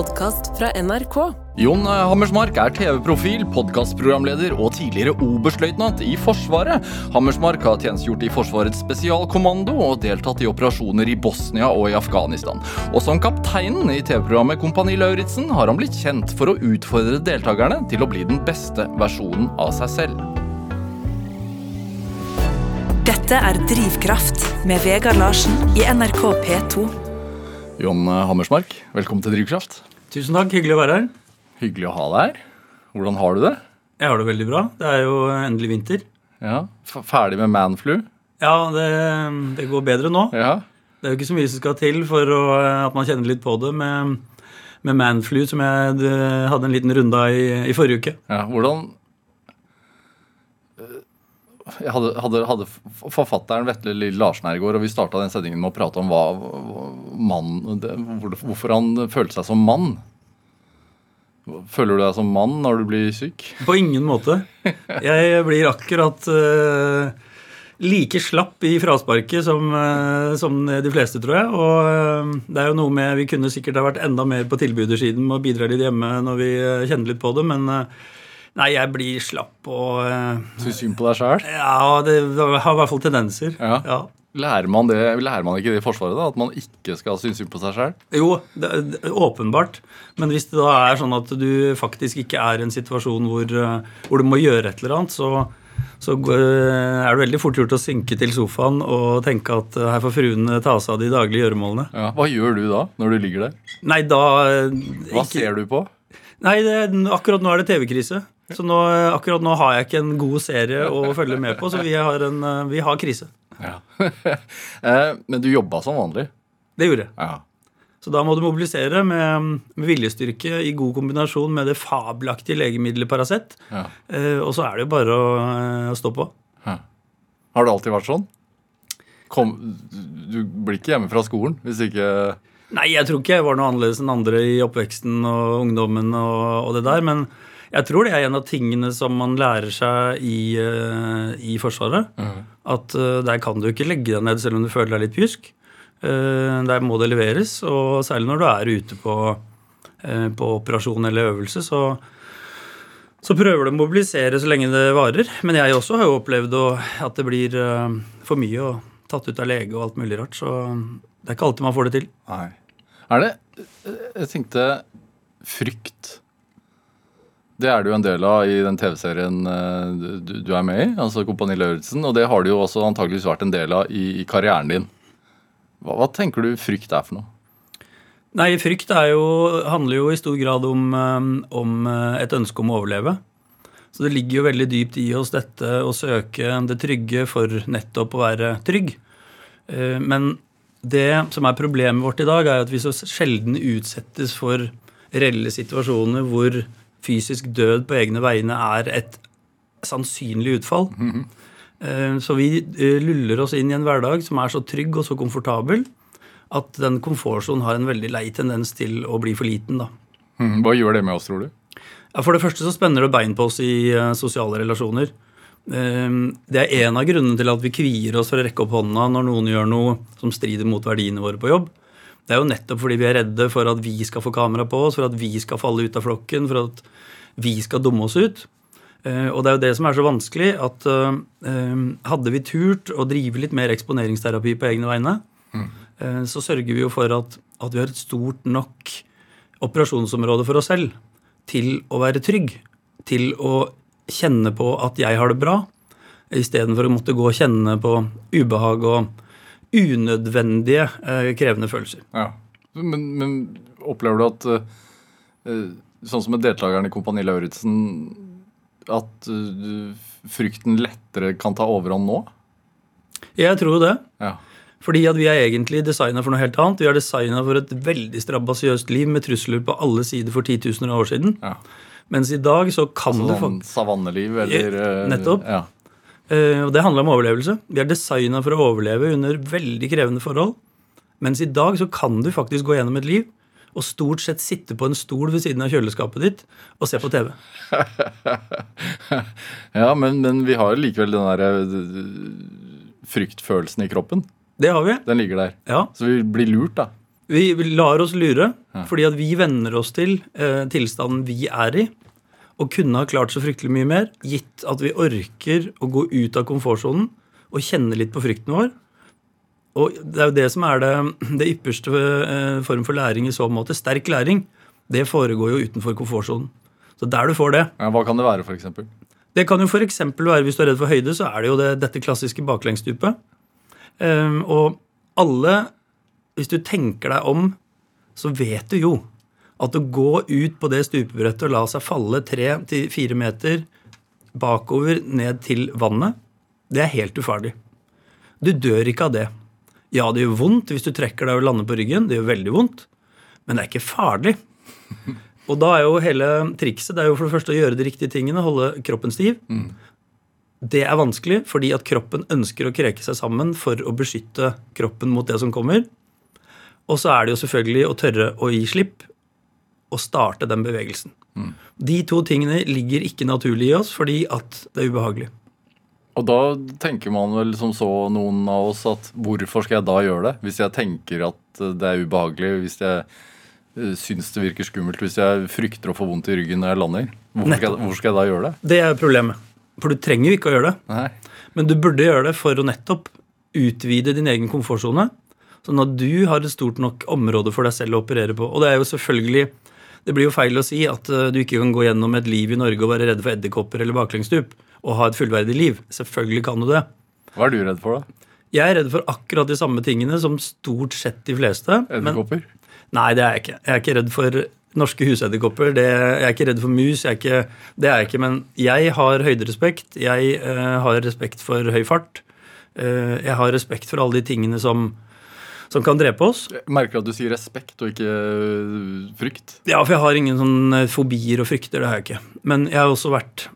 podkast fra NRK. Jon Hammersmark er TV-profil, podkastprogramleder og tidligere oberstløytnant i Forsvaret. Hammersmark har tjenestegjort i Forsvarets spesialkommando og deltatt i operasjoner i Bosnia og i Afghanistan. Og som kapteinen i TV-programmet Kompani Lauritzen har han blitt kjent for å utfordre deltakerne til å bli den beste versjonen av seg selv. Dette er Drivkraft med Vegard Larsen i NRK P2. Jon Hammersmark, velkommen til Drivkraft. Tusen takk, hyggelig å være her. Hyggelig å ha deg her. Hvordan har du det? Jeg har det veldig bra. Det er jo endelig vinter. Ja, Ferdig med manflu? Ja, det, det går bedre nå. Ja. Det er jo ikke så mye som skal til for å, at man kjenner litt på det med, med manflu, som jeg hadde en liten runde av i, i forrige uke. ja. Hvordan hadde, hadde, hadde forfatteren Vetle Lille Larsen her i går, og vi starta den sendingen med å prate om hva, mann, det, hvorfor han følte seg som mann. Føler du deg som mann når du blir syk? På ingen måte. Jeg blir akkurat uh, like slapp i frasparket som, uh, som de fleste, tror jeg. Og uh, det er jo noe med Vi kunne sikkert ha vært enda mer på tilbudersiden med å bidra litt hjemme når vi kjenner litt på det, men nei, jeg blir slapp og eh, Syns synd på deg sjæl? Ja, det har i hvert fall tendenser. Ja. Lærer man det, lærer man ikke det i Forsvaret? da, At man ikke skal synes synd på seg sjøl? Jo, det, det, åpenbart. Men hvis det da er sånn at du faktisk ikke er i en situasjon hvor, eh, hvor du må gjøre et eller annet, så, så er det veldig fort gjort å synke til sofaen og tenke at eh, her får fruene ta seg av de daglige gjøremålene. Ja. Hva gjør du da, når du ligger der? Nei, da eh, Hva ikke- ser du på? Nei, det, akkurat nå er det TV-krise. Så nå, akkurat nå har jeg ikke en god serie å følge med på, så vi har, en, eh, vi har krise. Ja. Eh, Men du jobba som vanlig? Det gjorde jeg. Ja. Så da må du mobilisere med, med viljestyrke i god kombinasjon med det fabelaktige legemiddelet Paracet. ja. Eh, og så er det jo bare å, å stå på. Har det alltid vært sånn? Kom, du blir ikke hjemme fra skolen hvis ikke Nei, jeg tror ikke jeg var noe annerledes enn andre i oppveksten og ungdommen og, og det der, men jeg tror det er en av tingene som man lærer seg i, eh, i Forsvaret. At eh, der kan du ikke legge deg ned selv om du føler deg litt pjusk. Eh, der må det leveres, og særlig når du er ute på, på operasjon eller øvelse, så, så prøver du å mobilisere så lenge det varer. Men jeg også har jo opplevd at det blir for mye og tatt ut av lege og alt mulig rart. Så det er ikke alltid man får det til. Nei. Er det Jeg tenkte frykt. Det er jo en del av i den TV-serien eh, du, du er med i, altså Kompani Lauritzen. Og det har det jo også antageligvis vært en del av i, i karrieren din. Hva, hva tenker du frykt er for noe? Nei, frykt jo, handler jo i stor grad om, eh, om eh, et ønske om å overleve. Så det ligger jo veldig dypt i oss dette å søke det trygge for nettopp å være trygg. Men det som er problemet vårt i dag, er at vi så sjelden utsettes for reelle situasjoner hvor fysisk død på egne vegne er et sannsynlig utfall. Eh, Så vi eh, luller oss inn i en hverdag som er så trygg og så komfortabel at den komfortsonen har en veldig lei tendens til å bli for liten. da. Mhm, Hva gjør det med oss, tror du? Ja, For det første så spenner det bein på oss i eh, sosiale relasjoner. Det er en av grunnene til at vi kvier oss for å rekke opp hånda når noen gjør noe som strider mot verdiene våre på jobb. Det er jo nettopp fordi vi er redde for at vi skal få kamera på oss, for at vi skal falle ut av flokken, for at vi skal dumme oss ut. Eh, Og det er jo det som er så vanskelig, at eh, eh, hadde vi turt å drive litt mer eksponeringsterapi på egne vegne, mm. så sørger vi jo for at, at vi har et stort nok operasjonsområde for oss selv til å være trygg, til å kjenne på at jeg har det bra, istedenfor å måtte gå og kjenne på ubehag og unødvendige eh, krevende følelser. Ja. Men, men opplever du at eh, eh, Sånn som med deltakeren i Kompani Lauritzen, at frykten lettere kan ta overhånd nå? Jeg tror det. Ja. Fordi at vi er egentlig designa for noe helt annet. Vi er designa for et veldig strabasiøst liv med trusler på alle sider for titusener av år siden. ja. Mens i dag så kan altså, Sånn faktisk savanneliv eller Nettopp. Ja. Eh, Og det handler om overlevelse. Vi er designa for å overleve under veldig krevende forhold. Mens i dag så kan du faktisk gå gjennom et liv og stort sett sitte på en stol ved siden av kjøleskapet ditt og se på TV. ja, men, men vi har likevel den der eh, fryktfølelsen i kroppen. Det har vi. Den ligger der. Ja. Så vi blir lurt, da. Vi lar oss lure, fordi at vi venner oss til eh, tilstanden vi er i, og kunne ha klart så fryktelig mye mer, gitt at vi orker å gå ut av komfortsonen og kjenne litt på frykten vår. Og det er jo det som er det, det ypperste eh, form for læring i så måte. Sterk læring. Det foregår jo utenfor komfortsonen. Så der du får det. Ja, hva kan det være, f.eks.? Det kan jo f.eks. være hvis du er redd for høyde, så er det jo det, dette klassiske baklengsstupet. Um, og alle, hvis du tenker deg om, så vet du jo at å gå ut på det stupebrettet og la seg falle tre til fire meter bakover ned til vannet, det er helt ufarlig. Du dør ikke av det. Ja, det gjør vondt hvis du trekker deg og lander på ryggen. Det gjør veldig vondt. Men det er ikke farlig. Og da er jo hele trikset det er jo for det første å gjøre de riktige tingene, holde kroppen stiv. Det er vanskelig fordi at kroppen ønsker å kreke seg sammen for å beskytte kroppen mot det som kommer. Og så er det jo selvfølgelig å tørre å gi slipp og starte den bevegelsen. De to tingene ligger ikke naturlig i oss fordi at det er ubehagelig. Og da tenker man vel som så noen av oss at hvorfor skal jeg da gjøre det? Hvis jeg tenker at eh, det er ubehagelig, hvis jeg uh, syns det virker skummelt, hvis jeg frykter å få vondt i ryggen når jeg lander. Hvorfor skal jeg, hvorfor skal jeg da gjøre det? Det er problemet. For du trenger jo ikke å gjøre det. Nei. Men du burde gjøre det for å nettopp utvide din egen komfortsone. Sånn at du har et stort nok område for deg selv å operere på. Og det er jo selvfølgelig Det blir jo feil å si at eh, du ikke kan gå gjennom et liv i Norge og være redd for edderkopper eller baklengsstup og ha et fullverdig liv. Selvfølgelig kan du det. Hva er du redd for, da? Jeg er redd for akkurat de samme tingene som stort sett de fleste. Edderkopper? nei, det er jeg ikke. Jeg er ikke redd for norske husedderkopper. Jeg er ikke redd for mus. Jeg er ikke, det er jeg ikke. Men jeg har høyderespekt. Jeg uh, har respekt for høy fart. Uh, jeg har respekt for alle de tingene som, som kan drepe oss. Jeg merker at du sier respekt og ikke øh, frykt. Ja, for jeg har ingen sånn fobier og frykter. Det har jeg ikke. Men jeg har også vært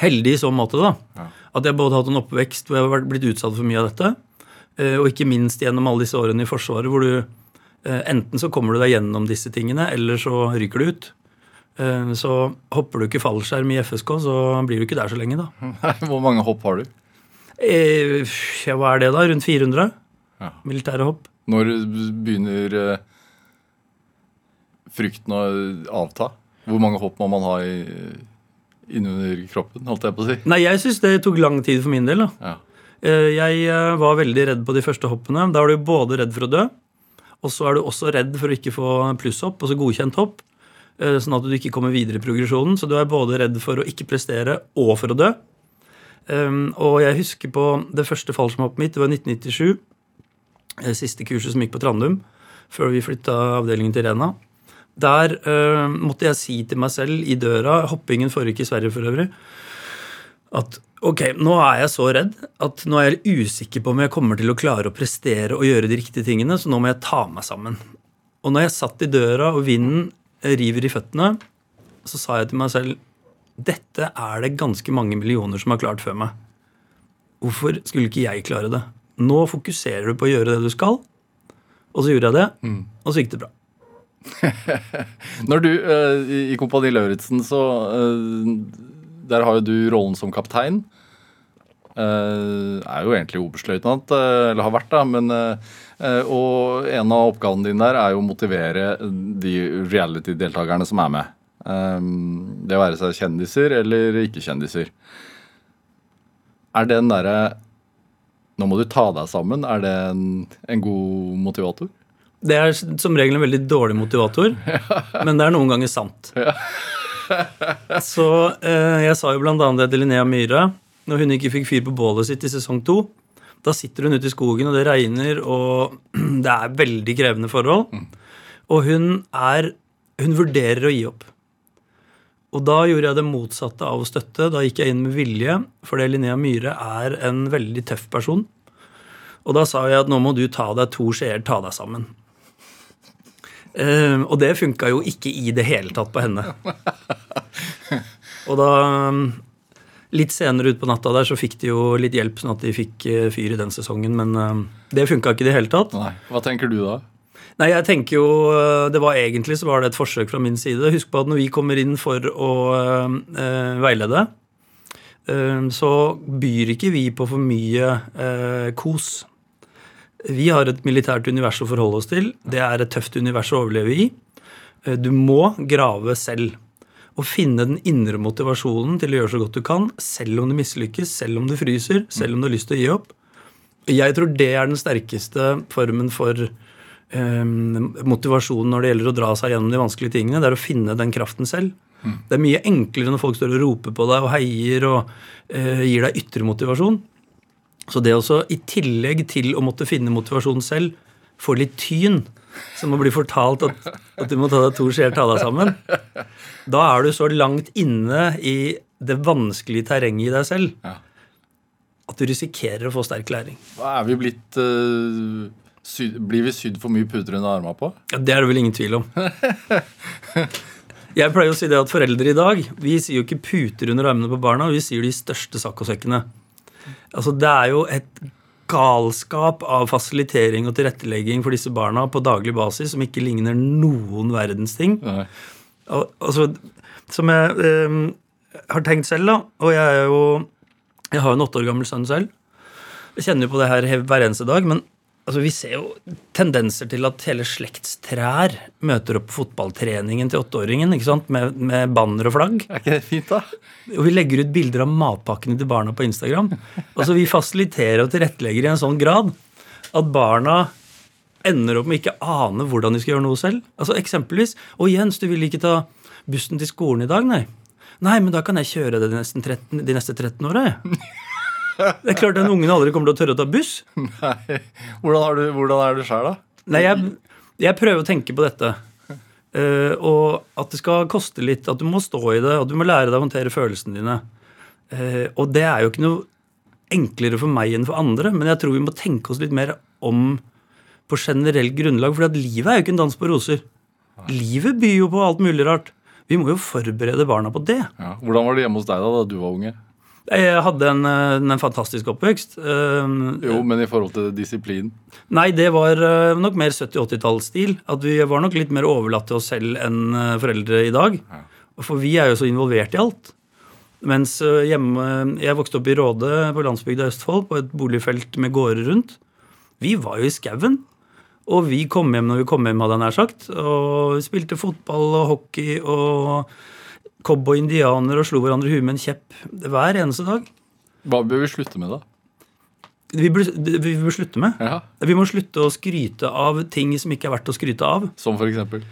heldig i så måte, da. Ja. At jeg både har hatt en oppvekst hvor jeg har blitt utsatt for mye av dette, eh, og ikke minst gjennom alle disse årene i Forsvaret, hvor du eh, enten så kommer du deg gjennom disse tingene, eller så ryker du ut. Eh, Så hopper du ikke fallskjerm i FSK, så blir du ikke der så lenge, da. Hvor mange hopp har du? Eh, hva er det, da? Rundt 400? Ja. Militære hopp. Når begynner øh, frykten å avta? Hvor mange hopp må man ha i, innunder kroppen, holdt jeg på å si? Nei, jeg syns det tok lang tid for min del, da. Ja. Eh, Jeg eh, var veldig redd på de første hoppene. Da er du både redd for å dø, og så er du også redd for å ikke få plusshopp, altså godkjent hopp. eh, Sånn at du ikke kommer videre i progresjonen. Så du er både redd for å ikke prestere og for å dø. Um, og jeg husker på det første fallskjermhoppet mitt, det var 1997. eh, Siste kurset som gikk på Trandum, før vi flytta avdelingen til Rena. Der uh, måtte jeg si til meg selv i døra, hoppingen foregikk i Sverige for øvrig, at ok, nå er jeg så redd at nå er jeg usikker på om jeg kommer til å klare å prestere og gjøre de riktige tingene, så nå må jeg ta meg sammen. Og når jeg satt i døra og vinden river i føttene, så sa jeg til meg selv dette er det ganske mange millioner som har klart før meg. Hvorfor skulle ikke jeg klare det? Nå fokuserer du på å gjøre det du skal. Og så gjorde jeg det, og så gikk det bra. Når du øh, i, Kompani Lauritzen, så øh, Der har jo du rollen som kaptein. Eh, er jo egentlig oberstløytnant, eller har vært, da. Men, og en av oppgavene dine der er jo å motivere de reality-deltakerne som er med. det det være seg kjendiser eller ikke-kjendiser. Er den derre Nå må du ta deg sammen. Er det en, en god motivator? Det er som regel en veldig dårlig motivator, men det er noen ganger sant. Så eh, jeg sa jo annet det til Linnea Myhre når hun ikke fikk fyr på bålet sitt i sesong to. Da sitter hun ute i skogen, og det regner, og det er veldig krevende forhold. Og hun er Hun vurderer å gi opp. Og da gjorde jeg det motsatte av å støtte. Da gikk jeg inn med vilje, fordi Linnea Myhre er en veldig tøff person. Og da sa jeg at nå må du ta deg to skjeer, ta deg sammen. Uh, og det funka jo ikke i det hele tatt på henne. Og da um, Litt senere utpå natta der så fikk de jo litt hjelp, sånn at de fikk eh, fyr i den sesongen. Men uh, det funka ikke i det hele tatt. Nei. Hva tenker du da? Nei, jeg tenker jo eh, Det var egentlig så var det et forsøk fra min side. Husk på at når vi kommer inn for å eh, veilede, eh, så byr ikke vi på for mye eh, kos. Vi har et militært univers å forholde oss til. Det er et tøft univers å overleve i. Du må grave selv. Og finne den indre motivasjonen til å gjøre så godt du kan, selv om du mislykkes, selv om du fryser, selv om du har lyst til å gi opp. Jeg tror det er den sterkeste formen for eh, motivasjon når det gjelder å dra seg gjennom de vanskelige tingene. Det er å finne den kraften selv. Det er mye enklere når folk står og roper på deg og heier og eh, gir deg ytre motivasjon. Så det også, i tillegg til å måtte finne motivasjon selv, få litt tyn, som å bli fortalt at, at du må ta deg to skjeer, ta deg sammen, da er du så langt inne i det vanskelige terrenget i deg selv Ja. at du risikerer å få sterk læring. Hva er vi blitt eh, syd, Blir vi sydd for mye puter under armene på? Ja, Det er det vel ingen tvil om. Jeg pleier å si det at foreldre i dag vi sier jo ikke puter under armene på barna, vi sier de største saccosekkene. Altså, det er jo et galskap av fasilitering og tilrettelegging for disse barna på daglig basis som ikke ligner noen verdens ting. Al- Altså, som jeg eh, har tenkt selv, da, og jeg er jo Jeg har jo en åtte år gammel sønn selv. Jeg kjenner jo på det her hver eneste dag, men altså, vi ser jo tendenser til at hele slektstrær møter opp på fotballtreningen til åtteåringen ikke sant? Med, med banner og flagg. Er ikke det fint, da? Og vi legger ut bilder av matpakkene til barna på Instagram. Altså, Vi fasiliterer og tilrettelegger i en sånn grad at barna ender opp med ikke ane hvordan de skal gjøre noe selv. Altså Eksempelvis Å, Jens, du vil ikke ta bussen til skolen i dag, nei? Nei, men da kan jeg kjøre det de, nesten 13, de neste 13 åra, jeg. Det er klart den ungen aldri kommer til å tørre å ta buss. Nei. Hvordan, du, hvordan er du sjøl, da? Nei, jeg, jeg prøver å tenke på dette. Uh, og at det skal koste litt, at du må stå i det, at du må lære deg å håndtere følelsene dine. Uh, og det er jo ikke noe enklere for meg enn for andre, men jeg tror vi må tenke oss litt mer om på generelt grunnlag, for livet er jo ikke en dans på roser. Livet byr jo på alt mulig rart. Vi må jo forberede barna på det. Ja. Hvordan var det hjemme hos deg da, da du var unge? Jeg hadde en, eh, en fantastisk oppvekst. Eh, Jo, men i forhold til disiplin. Nei, det var eh, nok mer 70-80-tallsstil. At vi var nok litt mer overlatt til oss selv enn foreldre i dag. For vi er jo så involvert i alt. Mens hjemme Jeg vokste opp i Råde på landsbygda i Østfold, på et boligfelt med gårder rundt. Vi var jo i skauen. Og vi kom hjem når vi kom hjem, hadde jeg nær sagt. Og vi spilte fotball og hockey og cowboy-indianer og slo hverandre i huet med en kjepp hver eneste dag. Hva bør vi slutte med, da? Vi bør, vi bør slutte med. Ja, Vi må slutte å skryte av ting som ikke er verdt å skryte av. Som for eksempel?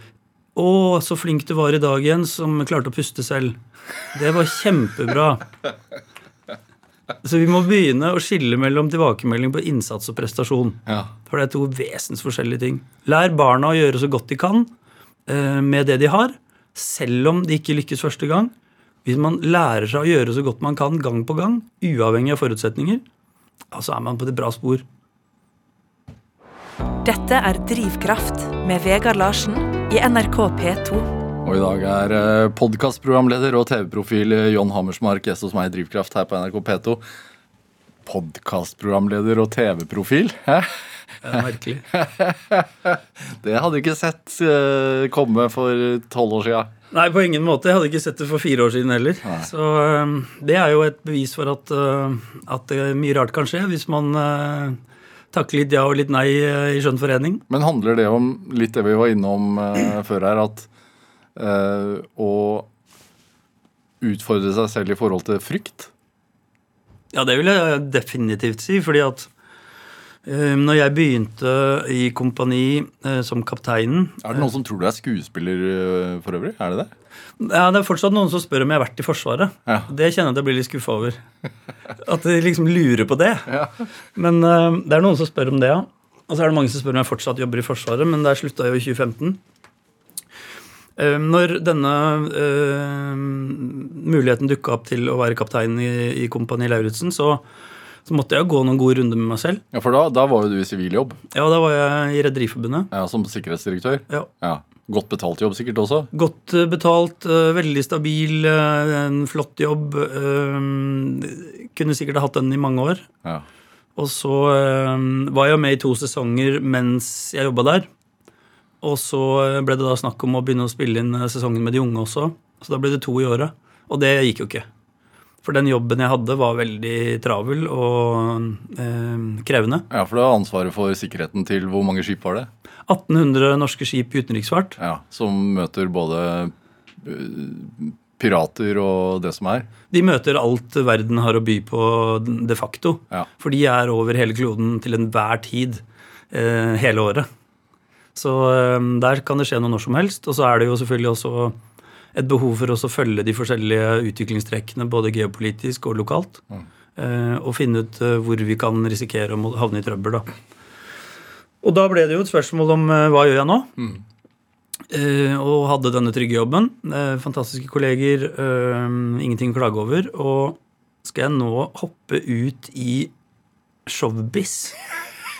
Å, så flink du var i dag, igjen, som klarte å puste selv. Det var kjempebra. Så vi må begynne å skille mellom tilbakemelding på innsats og prestasjon. Ja. For det er to vesensforskjellige ting. Lær barna å gjøre så godt de kan eh, med det de har, selv om det ikke lykkes første gang. Hvis man lærer seg å gjøre så godt man kan gang på gang, uavhengig av forutsetninger, så så er man på det bra spor. Dette er Drivkraft med Vegard Larsen i NRK P2. Og i dag er eh, podkastprogramleder og TV-profil eh, John Hammersmark gjest hos meg i Drivkraft her på NRK P2. Podkastprogramleder og TV-profil? Det er merkelig. Det hadde jeg ikke sett eh, komme for tolv år sia. Nei, på ingen måte. Jeg hadde ikke sett det for fire år siden heller. Så øhm, det er jo et bevis for at, øh, at mye rart kan skje hvis man takker litt ja og litt nei i skjønn forening. Men handler det om litt det vi var innom uh, før her, at uh, å utfordre seg selv i forhold til frykt? Ja, det vil jeg definitivt si, fordi at når jeg begynte i kompani øh, som kapteinen Er det noen som tror du er skuespiller eh, for øvrig? Er det det? Ja, Det er fortsatt noen som spør om jeg har vært i Forsvaret. Ja. Det kjenner jeg at jeg blir litt skuffa over. At de liksom lurer på det. Ja. Men det er noen som spør om det, ja. Og så er det mange som spør om jeg fortsatt jobber i Forsvaret, men der slutta jeg jo i 2015. Eh, Når denne uh, muligheten dukka opp til å være kaptein i, i Kompani Lauritzen, så, så måtte jeg gå noen gode runder med meg selv. Ja, For da, da var jo du i siviljobb, Ja, Da var jeg i Rederiforbundet. ja, som sikkerhetsdirektør. Ja. Ja. Godt betalt jobb sikkert også. Godt eh, betalt, eh, veldig stabil, eh, en flott jobb. Kunne sikkert hatt den i mange år. Ja. Og så var jeg med i to sesonger mens jeg jobba der. Og så ble det da snakk om å begynne å spille inn sesongen med de unge også. Så da ble det to i året. Og det gikk jo ikke. For den jobben jeg hadde, var veldig travel og eh, krevende. Ja, For du har ansvaret for sikkerheten til hvor mange skip var det? 1800 norske skip i utenriksfart. Ja, Som møter både øh, pirater og det som er. De møter alt verden har å by på de facto. Ja. For de er over hele kloden til enhver tid eh, hele året. Så eh, der kan det skje noe når som helst. Og så er det jo selvfølgelig også et behov for å følge de forskjellige utviklingstrekkene både geopolitisk og lokalt. Mm. Og finne ut eh, hvor vi kan risikere å havne i trøbbel. da. Og da ble det jo et spørsmål om eh, hva gjør jeg nå? Eh, og hadde denne trygge jobben. Eh, fantastiske kolleger, eh, ingenting å klage over. Og skal jeg nå hoppe ut i showbiz?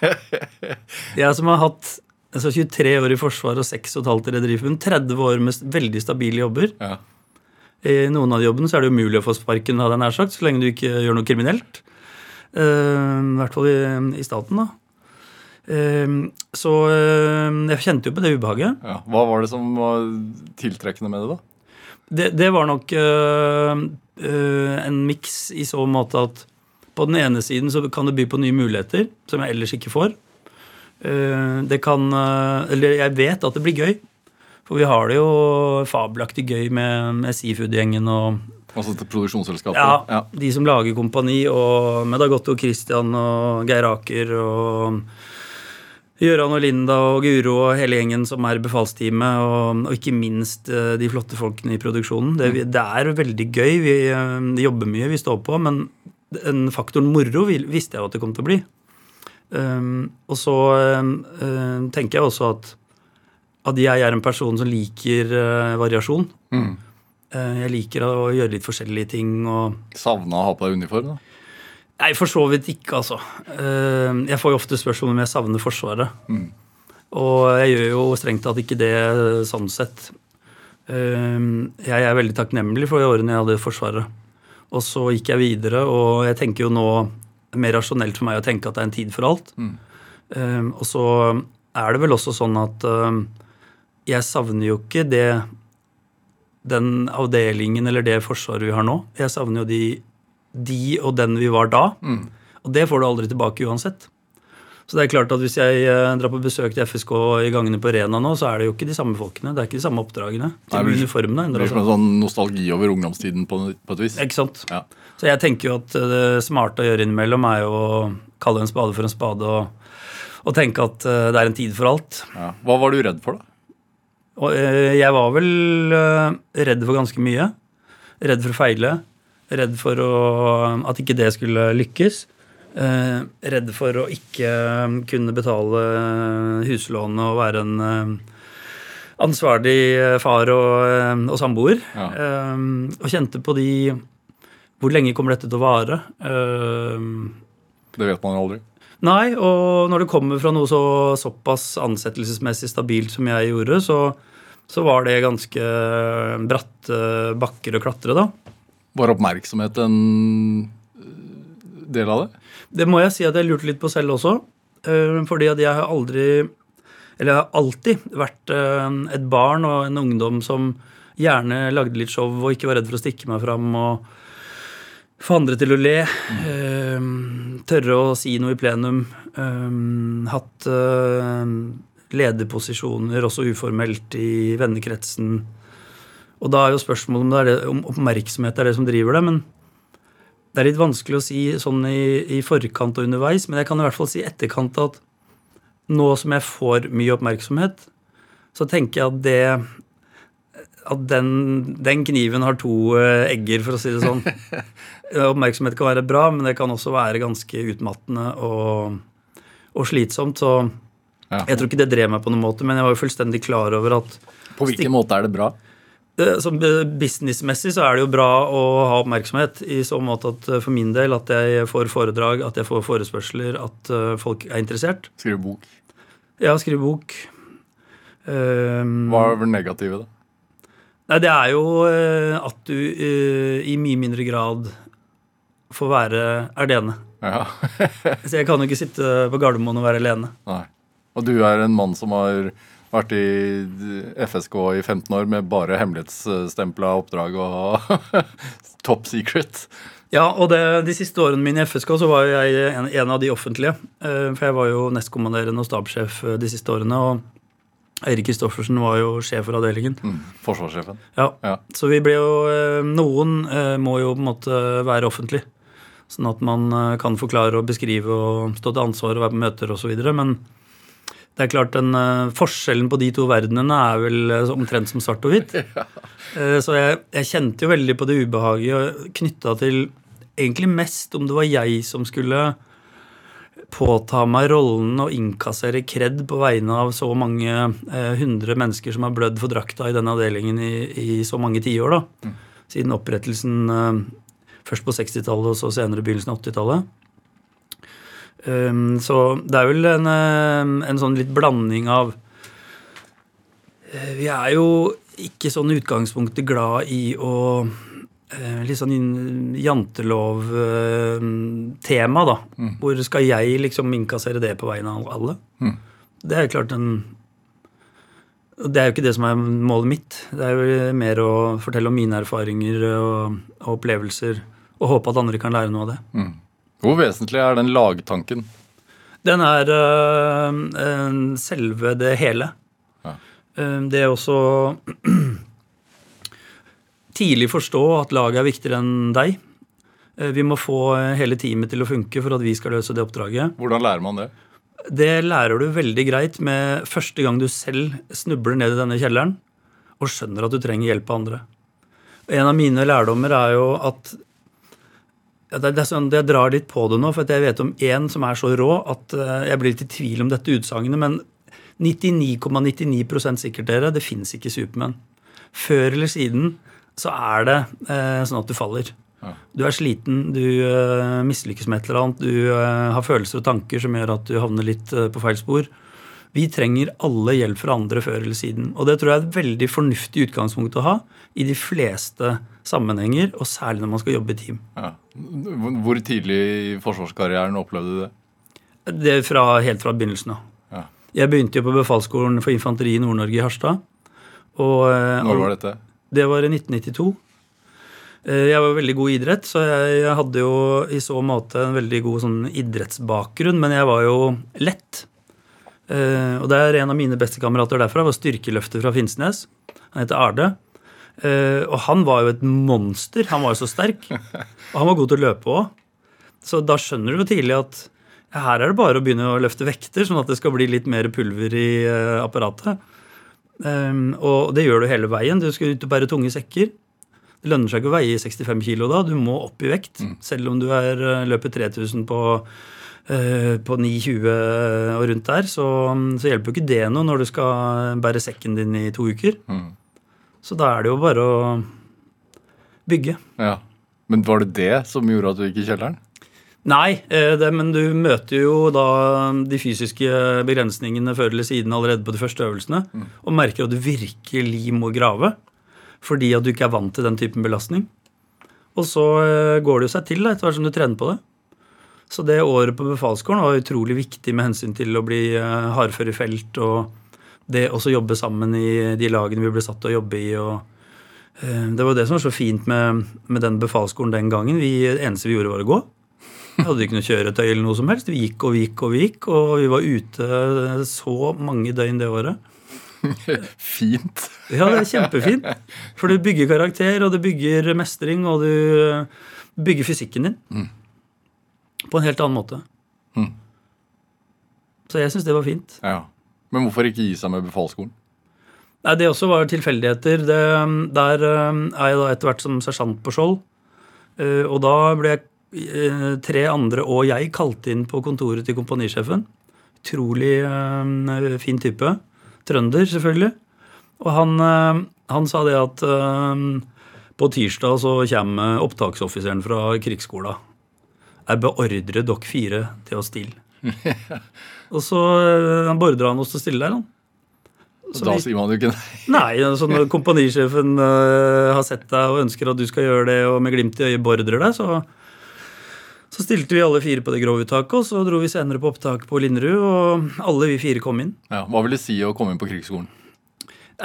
jeg som har hatt altså 23 år i Forsvaret og 6 15 i Rederiforbund, 30 år med veldig stabile jobber. Ja. I noen av jobbene så er det umulig å få sparken, hadde jeg nær sagt, så lenge du ikke gjør noe kriminelt. Uh, I hvert fall i, i staten, da. Eh, så eh, jeg kjente jo på det ubehaget. Ja. Hva var det som var tiltrekkende med det, da? Det, det var nok øh, øh, en miks i så måte at på den ene siden så kan det by på nye muligheter som jeg ellers ikke får. Eh, det kan øh, Eller jeg vet at det blir gøy. For vi har det jo fabelaktig gøy med, med Seafood-gjengen og Altså til produksjonsselskapet? ja, de som lager kompani, og med Dagotto Christian og Geir Aker og Gøran og Linda og Guro og hele gjengen som er befalsteamet, og, og ikke minst eh, de flotte folkene i produksjonen. Det, det er veldig gøy. Vi eh, jobber mye, vi står på, men den faktoren moro visste jeg jo at det kom til å bli. Um, og så um, tenker jeg også at, at jeg er en person som liker uh, variasjon. Mm. Uh, jeg liker å gjøre litt forskjellige ting. og Savna å ha på deg uniform? da? Nei, for så vidt ikke, altså. Uh, Jeg får jo ofte spørsmål om jeg savner Forsvaret. Og jeg gjør jo strengt tatt ikke det sånn sett. Eh, Jeg er veldig takknemlig for de årene jeg hadde i Forsvaret. Og så gikk jeg videre, og jeg tenker jo nå mer rasjonelt for meg å tenke at det er en tid for alt. Eh, Og så er det vel også sånn at eh, jeg savner jo ikke det den avdelingen eller det forsvaret vi har nå. Jeg savner jo de, de og den vi var da. Og det får du aldri tilbake uansett. Så det er klart at hvis jeg eh, drar på besøk til FSK i gangene på Rena nå, så er det jo ikke de samme folkene. Det er ikke de samme oppdragene. Nei, Til men- uniformene Det blir som en sånn nostalgi over ungdomstiden på, på et vis. Ikke sant? Ja. Så jeg tenker jo at eh, det smarte å gjøre innimellom er jo å kalle en spade for en spade og, og tenke at eh, det er en tid for alt. Ja. Hva var du redd for, da? Og eh, jeg var vel redd for ganske mye. Redd for å feile. Redd for å, at ikke det skulle lykkes. Eh, redd for å ikke kunne betale huslånet og være en ansvarlig far og, og samboer. Ja. Og kjente på de Hvor lenge kommer dette til å vare? Eh, Det vet man jo aldri. Nei, og når det kommer fra noe så såpass ansettelsesmessig stabilt som jeg gjorde, så, så var det ganske bratte bakker å klatre, da. Var oppmerksomhet en øh, del av det? Det må jeg si at jeg lurte litt på selv også. eh, Fordi at jeg har aldri Eller jeg har alltid vært eh, et barn og en ungdom som gjerne lagde litt show og ikke var redd for å stikke meg fram og få andre til å le. eh, Tørre å si noe i plenum. eh, Hatt eh, lederposisjoner også uformelt i vennekretsen. Og da er jo spørsmålet om, det, om oppmerksomhet er det som driver det. men det er litt vanskelig å si sånn i, i forkant og underveis, men jeg kan i hvert fall si i etterkant at nå som jeg får mye oppmerksomhet, så tenker jeg at det at den, den kniven har to eh, egger, for å si det sånn. Oppmerksomhet kan være bra, men det kan også være ganske utmattende og, og slitsomt. Så Ja. jeg tror ikke det drev meg på noen måte, men jeg var jo fullstendig klar over at På hvilken måte er det bra? Eh, Som eh, businessmessig så er det jo bra å ha oppmerksomhet. I så måte at for min del at jeg får foredrag, at jeg får forespørsler, at folk er interessert. Skrive bok. Ja, skrive bok. Um, Hva er det negative, da? Nei, det er jo eh, at du eh, i mye mindre grad får være alene. Ja. Så jeg kan jo ikke sitte på Gardermoen og være alene. Nei. Og du er en mann som har vært i FSK i 15 år med bare hemmelighetsstempla oppdrag og top secret. Ja, og det, de siste årene mine i FSK så var jeg en, en av de offentlige. eh, For jeg var jo nestkommanderende og stabssjef de siste årene. Og Eirik Kristoffersen var jo sjef for avdelingen. Mm. Forsvarssjefen. Ja, Ja. Så vi ble jo eh, Noen eh, må jo på en måte være offentlig. Sånn at man eh, kan forklare og beskrive og stå til ansvar og være på møter osv. Men det er klart den forskjellen på de to verdenene er vel omtrent som svart og hvitt. ja. Så jeg, jeg kjente jo veldig på det ubehaget knytta til egentlig mest om det var jeg som skulle påta meg rollen og innkassere kred på vegne av så mange eh, hundre mennesker som har blødd for drakta i denne avdelingen i, i så mange tiår. da. Siden opprettelsen eh, først på 60-tallet og så senere begynnelsen av 80-tallet. Um, så det er vel en, eh, en sånn litt blanding av Vi er jo ikke sånn i utgangspunktet glad i å Litt sånn jantelov-tema, da. Hvor skal jeg liksom innkassere det på vegne av alle? Mm. Det er jo klart en Det er jo ikke det som er målet mitt. Det er jo mer å fortelle om mine erfaringer og, og opplevelser. Og håpe at andre kan lære noe av det. Mm. Hvor vesentlig er den lagtanken? Den er øh, selve det hele. Ja. Øh, det er også tidlig forstå at laget er viktigere enn deg. Eh, Vi må få hele teamet til å funke for at vi skal løse det oppdraget. Hvordan lærer man det? Det lærer du veldig greit med første gang du selv snubler ned i denne kjelleren og skjønner at du trenger hjelp av andre. En av mine lærdommer er jo at det, er sånn, Jeg drar litt på det nå, for jeg vet om én som er så rå at eh, jeg blir litt i tvil om dette utsagnet, men 99,99 ,99 sikkert, dere, det fins ikke Supermann. Før eller siden så er det eh, sånn at du faller. Ja. Du er sliten, du eh, mislykkes med et eller annet, du eh, har følelser og tanker som gjør at du havner litt eh, på feil spor. Vi trenger alle hjelp fra andre før eller siden. Og det tror jeg er et veldig fornuftig utgangspunkt å ha i de fleste sammenhenger, og særlig når man skal jobbe i team. Ja. Hvor tidlig i forsvarskarrieren opplevde du det? Det fra, helt fra begynnelsen av. Ja. Jeg begynte jo på befalsskolen for infanteri i Nord-Norge i Harstad. Og, eh, Når var dette? Det var i 1992. Eh, Jeg var veldig god i idrett, så jeg hadde jo i så måte en veldig god sånn idrettsbakgrunn, men jeg var jo lett. Eh, Og det er en av mine bestekamerater derfra, var styrkeløfter fra Finnsnes. Han heter Arde. Eh, Og han var jo et monster. Han var jo så sterk. Og han var god til å løpe òg. Så da skjønner du jo tidlig at her er det bare å begynne å løfte vekter, sånn at det skal bli litt mer pulver i apparatet. Um, og det gjør du hele veien. Du skal ut og bære tunge sekker. Det lønner seg ikke å veie 65 kilo da. Du må opp i vekt. Selv om du er, eh, løper 3000 på, uh, på 9,20 og rundt der, så, så hjelper jo ikke det noe når du skal bære sekken din i to uker. Mm. Så da er det jo bare å bygge. Ja. Men var det det som gjorde at du gikk i kjelleren? Nei, eh, det, men du møter jo da de fysiske begrensningene før eller siden allerede på de første øvelsene, og merker at du virkelig må grave fordi at du ikke er vant til den typen belastning. Og så eh, går det jo seg til etter hvert som du trener på det. Så det året på befalsskolen var utrolig viktig med hensyn til å bli eh, hardfør i felt og det også jobbe sammen i de lagene vi ble satt til å jobbe i. og Det var jo det som var så fint med, med den befalsskolen den gangen. Vi, det eneste vi gjorde, var å gå. Vi hadde ikke noe kjøretøy eller noe som helst. Vi gikk og vi gikk og vi gikk, og vi var ute så mange døgn det året. Fint. Ja, det er kjempefint. For du bygger karakter, og du bygger mestring, og du bygger fysikken din. På en helt annen måte. Mm. Så jeg syns det var fint. Ja. Men hvorfor ikke gi seg med befalsskolen? Nei, Det også var tilfeldigheter. Det, der eh, er jeg da etter hvert som sersjant på Skjold. Eh, Og da ble jeg, eh, tre andre og jeg kalte inn på kontoret til komponisjefen. Utrolig eh, fin type. Trønder, selvfølgelig. Og han, eh, han sa det at eh, på tirsdag så kommer opptaksoffiseren fra krigsskolen. Jeg beordrer dere fire til å stille. Og så eh, han beordra han oss til å stille der, han. Så da sier man jo ikke nei. Nei, altså når komponisjefen øh, har sett deg og ønsker at du skal gjøre det, og med glimt i øyet beordrer deg, så, så stilte vi alle fire på det grove uttaket, og så dro vi senere på opptak på Linderud, og alle vi fire kom inn. Ja, hva vil det si å komme inn på krigsskolen?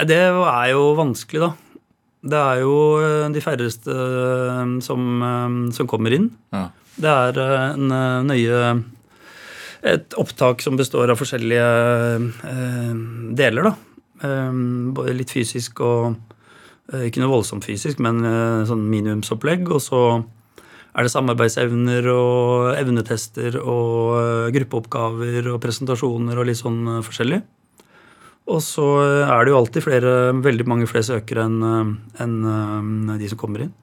Det er jo vanskelig, da. Det er jo eh, de færreste eh, som, eh, som kommer inn. Ja. Det er en nøye Et opptak som består av forskjellige eh, deler, da. Eh, både litt fysisk og eh, Ikke noe voldsomt fysisk, men sånn minimumsopplegg. Og så er det samarbeidsevner og evnetester og eh, gruppeoppgaver og presentasjoner og litt sånn eh, forskjellig. Og så eh, er det jo alltid flere, veldig mange flere søkere enn en de som kommer inn.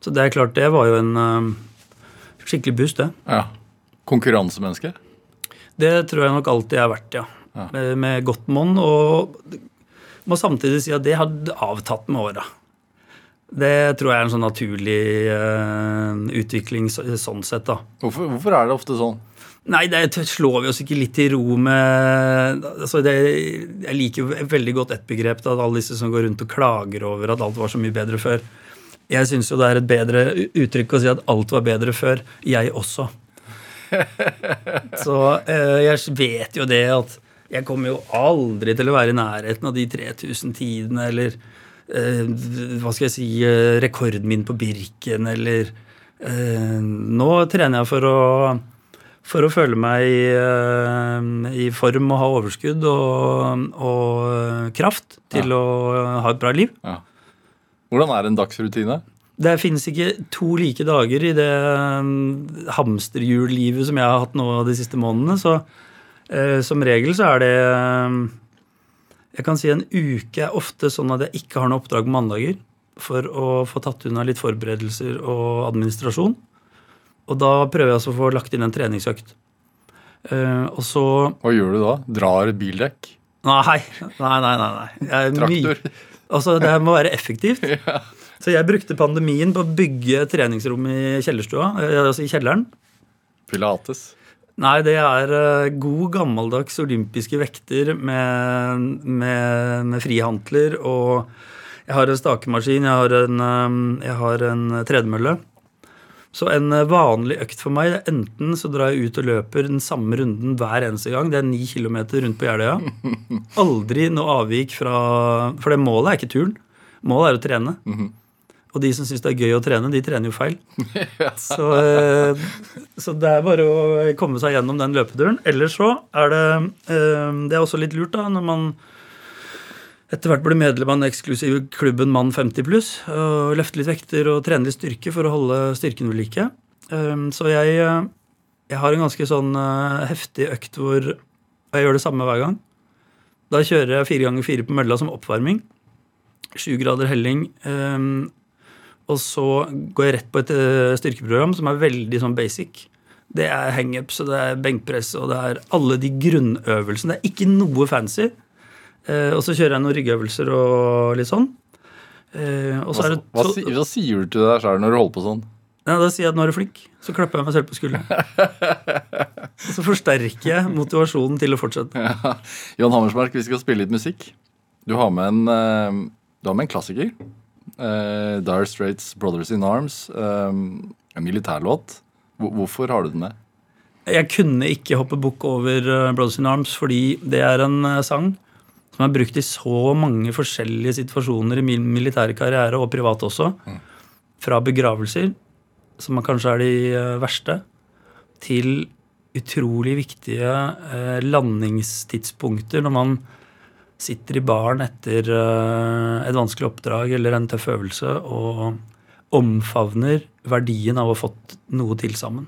Så det er klart, det var jo en skikkelig boost, det. ja. Konkurransemenneske? Det tror jeg nok alltid jeg har vært, ja. Ja. Med, med godt monn. Og må samtidig si at det har avtatt med åra. Det tror jeg er en sånn naturlig uh, utvikling så, sånn sett, da. Hvorfor, hvorfor er det ofte sånn? Nei, det slår vi oss ikke litt i ro med altså det, Jeg liker jo veldig godt ett begrep, da, alle disse som går rundt og klager over at alt var så mye bedre før. Jeg syns jo det er et bedre uttrykk å si at alt var bedre før. Jeg også. Så uh, jeg vet jo det at jeg kommer jo aldri til å være i nærheten av de 3000 tidene eller hva skal jeg si eh, rekorden min på Birken eller eh, Nå trener jeg for å for å føle meg eh, i form og ha overskudd og, og kraft til å ha et bra liv. Ja. Hvordan er en dagsrutine? Det finnes ikke to like dager i det hamsterhjullivet som jeg har hatt nå de siste månedene. Så eh, som regel så er det eh, Jeg kan si en uke er ofte sånn at jeg ikke har noe oppdrag mandager for å få tatt unna litt forberedelser og administrasjon. Og da prøver jeg altså å få lagt inn en treningsøkt. Uh, og så Hva gjør du da? Drar et bildekk? Nei, nei, nei. nei, Traktor? Altså, det her må være effektivt. Så jeg brukte pandemien på å bygge treningsrom i kjellerstua, eh, altså i kjelleren. Pilates? Nei, det er eh, god, gammeldags olympiske vekter med, med, med frihantler. Og jeg har en stakemaskin, jeg har en, eh, jeg har en tredemølle. Så en eh, vanlig økt for meg, er enten så drar jeg ut og løper den samme runden hver eneste gang. Det er ni kilometer rundt på Jeløya. Aldri noe avvik fra For det målet er ikke turen. Målet er å trene. Og de som syns det er gøy å trene, de trener jo feil. Så, eh, så det er bare å komme seg gjennom den løpeturen. Ellers så er det eh, Det er også litt lurt, da, når man etter hvert blir medlem av den eksklusive klubben Mann 50 pluss. Og løfte litt vekter og trene litt styrke for å holde styrken ved like. Eh, Så jeg, jeg har en ganske sånn heftig økt hvor jeg gjør det samme hver gang. Da kjører jeg fire ganger fire på mølla som oppvarming. Sju grader helling. Og så går jeg rett på et eh, styrkeprogram som er veldig sånn basic. Det er hangups og det er benkpress og det er alle de grunnøvelsene. Det er ikke noe fancy. Eh, og så kjører jeg noen ryggøvelser og litt sånn. Eh, og så Hva, er det hva, hva sier du til deg sjøl når du holder på sånn? ja, Da sier jeg at nå er du flink. Så klapper jeg meg selv på skulderen. og så forsterker jeg motivasjonen til å fortsette. Jan Hammersmark, vi skal spille litt musikk. Du har med en, du har med en klassiker. Uh, Dire Straits 'Brothers in Arms'. eh, en militærlåt. Hvorfor har du den med? Jeg kunne ikke hoppe bukk over eh, Brothers in Arms fordi det er en eh, sang som er brukt i så mange forskjellige situasjoner i min militære karriere, og privat også. Fra begravelser, som kanskje er de verste, til utrolig viktige landingstidspunkter når man sitter i baren etter eh, et vanskelig oppdrag eller en tøff øvelse og omfavner verdien av å ha fått noe til sammen.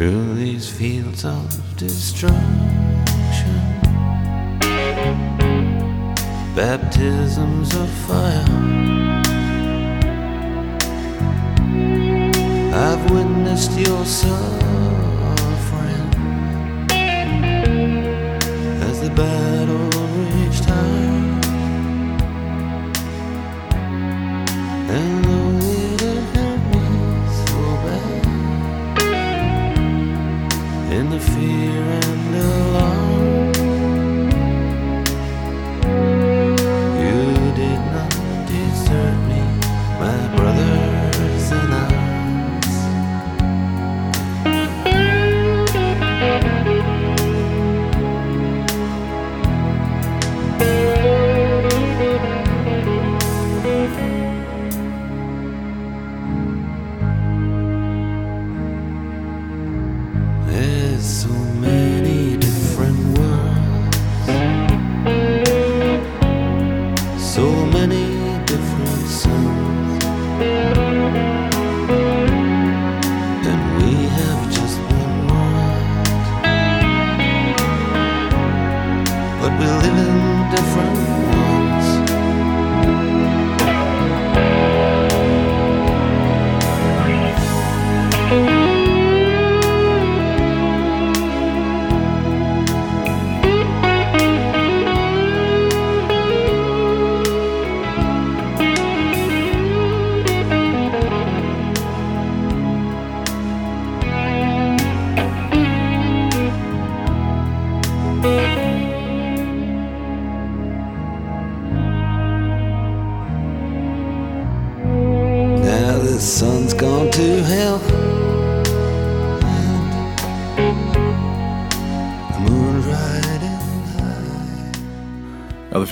Through these fields of destruction, baptisms of fire. I've witnessed your suffering as the battle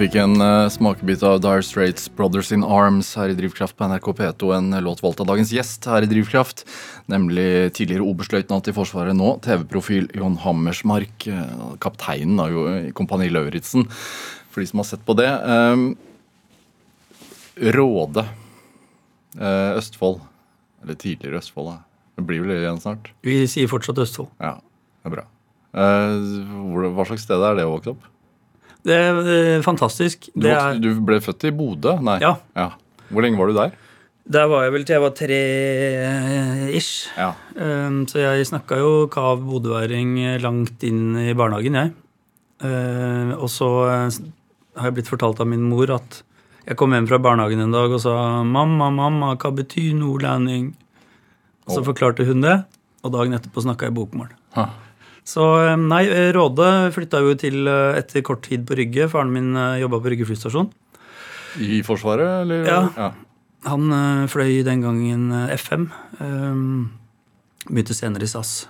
fikk en uh, smakebit av Dire Straits Brothers in Arms her i Drivkraft på NRK P2. En låt valgt av dagens gjest her i Drivkraft, nemlig tidligere oberstløytnant i Forsvaret, nå TV-profil John Hammersmark. Uh, Kapteinen av jo, i Kompani Lauritzen, for de som har sett på det. Um, Råde. eh, Østfold. Eller tidligere Østfold, da. Det blir vel igjen snart? Vi sier fortsatt Østfold. Ja, det er bra. Eh, hva slags sted er det å vokse opp? Det er eh, fantastisk. Du, er, du ble født i Bodø? Nei. Ja. Hvor lenge var du der? der var jeg vel til jeg var tre-ish. Ja. Um, Så jeg snakka jo kav bodøværing langt inn i barnehagen, jeg. Uh, Og så uh, har jeg blitt fortalt av min mor at jeg kom hjem fra barnehagen en dag og sa 'Mamma, mamma, hva betyr nordlending?' Og så oh. forklarte hun det, og dagen etterpå snakka jeg bokmål. Ha. Så um, nei, eh, Råde flytta jo til uh, etter kort tid på Rygge. Faren min jobba på Rygge flystasjon. I Forsvaret, eller? Ja. Han eh, fløy den gangen eh, FM. Begynte senere i SAS.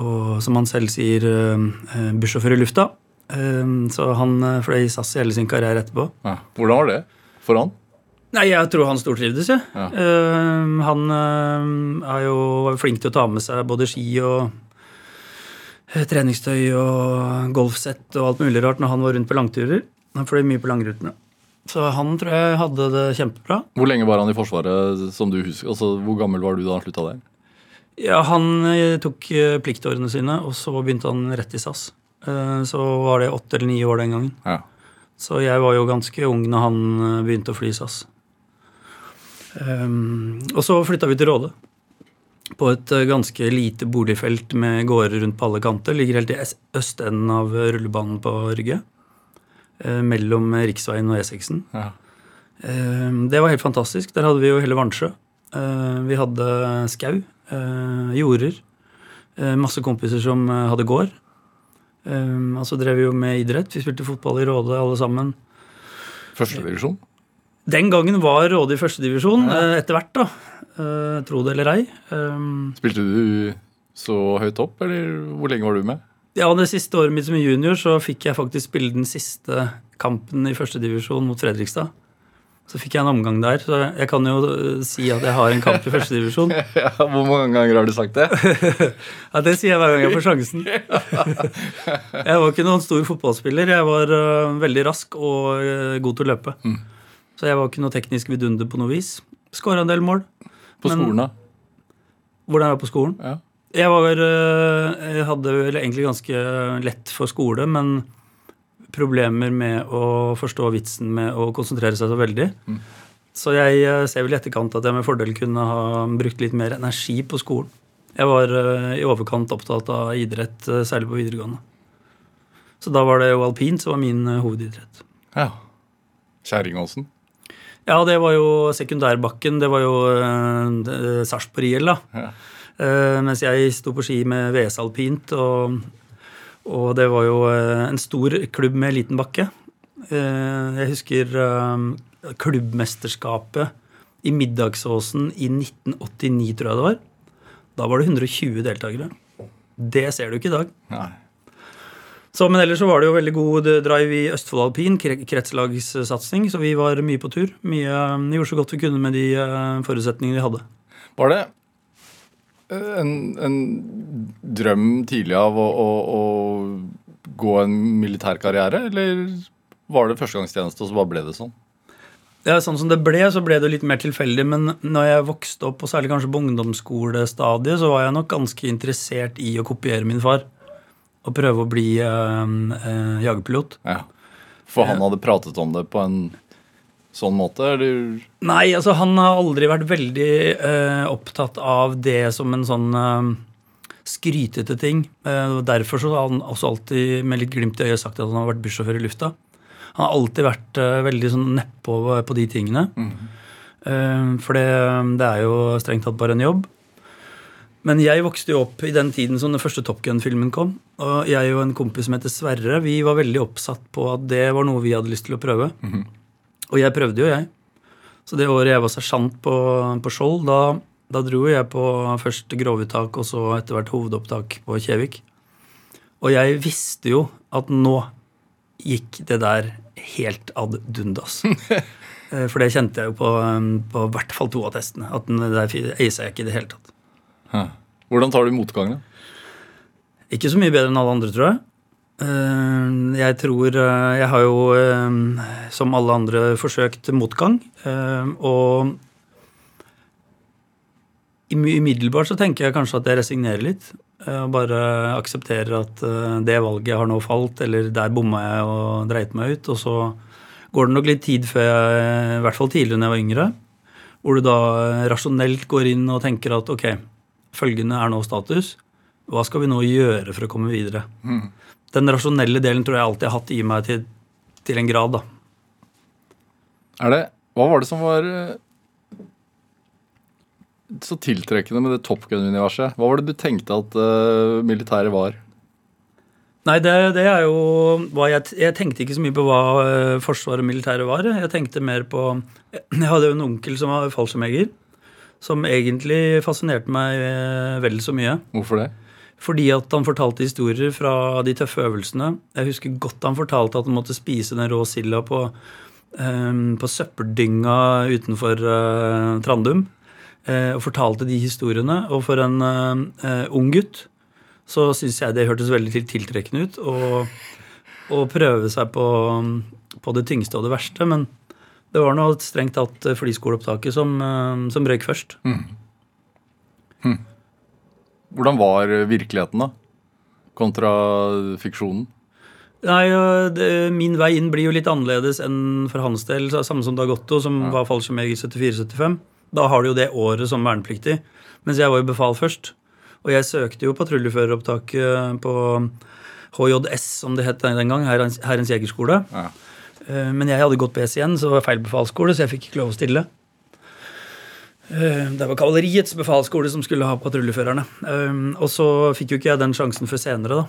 Og som han selv sier, eh, bussjåfør i lufta. Så han eh, fløy i SAS i hele sin karriere etterpå. Ja. Hvordan var det for han? Nei, jeg tror han stortrivdes, jeg. Ja. Uh, han uh, er jo flink til å ta med seg både ski og eh, treningstøy og golfsett og alt mulig rart når han var rundt på langturer. Han fløy mye på langrutene. Så han tror jeg hadde det kjempebra. Hvor lenge var han i Forsvaret, som du husker? Altså, Hvor gammel var du da han slutta der? Ja, Han eh, tok eh, pliktårene sine, og så begynte han rett i SAS. Eh, Så var det åtte eller ni år den gangen. Ja. Så jeg var jo ganske ung når han begynte å fly i SAS. Um, og så flytta vi til Råde. På et eh, ganske lite boligfelt med gårder rundt på alle kanter. Ligger helt i østenden av rullebanen på Rygge. eh, mellom riksveien og E6-en. Ja. Eh, Det var helt fantastisk. Der hadde vi jo hele Vansjø. Eh, Vi hadde skau, jorder, masse kompiser som hadde gård. Um, Og så drev vi jo med idrett. Vi spilte fotball i Råde alle sammen. Førstedivisjon? Den gangen var Råde i førstedivisjon. Etter hvert, da. Eh, Tro det eller ei. Eh, Spilte du så høyt opp, eller hvor lenge var du med? Ja, Det siste året mitt som junior så fikk jeg faktisk spille den siste kampen i førstedivisjon mot Fredrikstad. Så fikk jeg en omgang der. Så jeg kan jo eh, si at jeg har en kamp i førstedivisjon. Ja, hvor mange ganger har du sagt det? Ja, Det sier jeg hver gang jeg får sjansen. Jeg var ikke noen stor fotballspiller. Jeg var uh, veldig rask og uh, god til å løpe. Så jeg var ikke noe teknisk vidunder på noe vis. Skåra en del mål. På Men- skolen, da? Hvordan jeg var på skolen. Ja. Jeg, var, øh, jeg hadde vel egentlig ganske lett for skole, men problemer med å forstå vitsen med å konsentrere seg så veldig. Så jeg øh, ser vel i etterkant at jeg med fordel kunne ha brukt litt mer energi på skolen. Jeg var i overkant opptatt av idrett, særlig på videregående. Så da var det jo alpint som var min hovedidrett. ja. Kjerringåsen? Ja, det var jo sekundærbakken. Det var jo uh, Sarpsborg-IL, da. Ja. Uh, mens jeg sto på ski med VS alpint, og, og det var jo uh, en stor klubb med liten bakke. Uh, jeg husker klubbmesterskapet i Middagsåsen i 1989, tror jeg det var. Da var det 120 deltakere. Det ser du ikke i dag. Nei. Så, men ellers så var det jo veldig god drive i Østfold alpin, kretslagssatsing, så vi var mye på tur. Mye, vi gjorde så godt vi kunne med de eh, forutsetningene vi hadde. Var det eh, en, en drøm tidlig av å, å, å gå en militær karriere, eller var det førstegangstjeneste, og så bare ble det sånn? Ja, sånn som det ble, så ble det litt mer tilfeldig, men når jeg vokste opp, og særlig kanskje på ungdomsskolestadiet, så var jeg nok ganske interessert i å kopiere min far. Og prøve å bli eh, eh, jagerpilot. Ja. For han hadde pratet om det på en sånn måte, eller? Nei, altså han har aldri vært veldig eh, opptatt av det som en sånn eh, skrytete ting. Eh, derfor så har han også alltid med litt glimt i øyet sagt at han har vært bussjåfør i lufta. Han har alltid vært eh, veldig sånn nedpå på de tingene. Eh, for det, det er jo strengt tatt bare en jobb. Men jeg vokste jo opp i den tiden som den første Top Gun-filmen kom. Og jeg og en kompis som heter Sverre, vi var veldig oppsatt på at det var noe vi hadde lyst til å prøve. Og jeg prøvde jo, jeg. Så det året jeg var sersjant på, på Skjold, da, da dro jeg på først grovuttak og så etter hvert hovedopptak på Kjevik. Og jeg visste jo at nå gikk det der helt ad dundas. Eh, For det kjente jeg jo på, um, på i hvert fall to av testene. At den der eisa jeg ikke i det hele tatt. Hvordan tar du motgangene? Ikke så mye bedre enn alle andre, tror jeg. Eh, Jeg tror eh, Jeg har jo, eh, som alle andre, forsøkt motgang. Og umiddelbart så tenker jeg kanskje at jeg resignerer litt. Og bare aksepterer at det valget har nå falt, eller der bomma jeg og dreit meg ut. Og så går det nok litt tid før jeg, i hvert fall tidligere når jeg var yngre, hvor du da rasjonelt går inn og tenker at ok, følgende er nå status. Hva skal vi nå gjøre for å komme videre? Den rasjonelle delen tror jeg alltid har hatt i meg til, til en grad. da. Er det, hva var det som var eh, så tiltrekkende med det Top Gun-universet? Hva var det du tenkte at uh, militæret var? Nei, det, det er jo jeg, jeg tenkte ikke så mye på hva uh, Forsvaret og militæret var. Jeg tenkte mer på Jeg hadde jo en onkel som var fallskjermjeger, som egentlig fascinerte meg eh, vel så mye. Hvorfor det? Fordi at han fortalte historier fra de tøffe øvelsene. Jeg husker godt han fortalte at han måtte spise den rå silda på, um, på søppeldynga utenfor uh, Trandum. Uh, og fortalte de historiene. Og for en eh, ung gutt så syns jeg det hørtes veldig til- tiltrekkende ut å prøve seg på, på det tyngste og det verste. Men det var nå strengt tatt eh, flyskoleopptaket som, eh, som røyk først. Hvordan var virkeligheten, da? Kontra fiksjonen? Nei, det, Min vei inn blir jo litt annerledes enn for hans del. Samme som Dagotto, som var fallskjermjeger i 74-75. Da har du jo det året som vernepliktig. Mens jeg var jo befal først. Og jeg søkte jo patruljeføreropptak eh, på HJS, som det het den gang, Herrens Jegerskole. Ja. Eh, Men jeg hadde gått BSIN, så det var feil befalsskole, så jeg fikk ikke lov å stille. Eh, Det var kavaleriets befalsskole som skulle ha patruljeførerne. Eh, Og så fikk jo ikke jeg den sjansen før senere, da.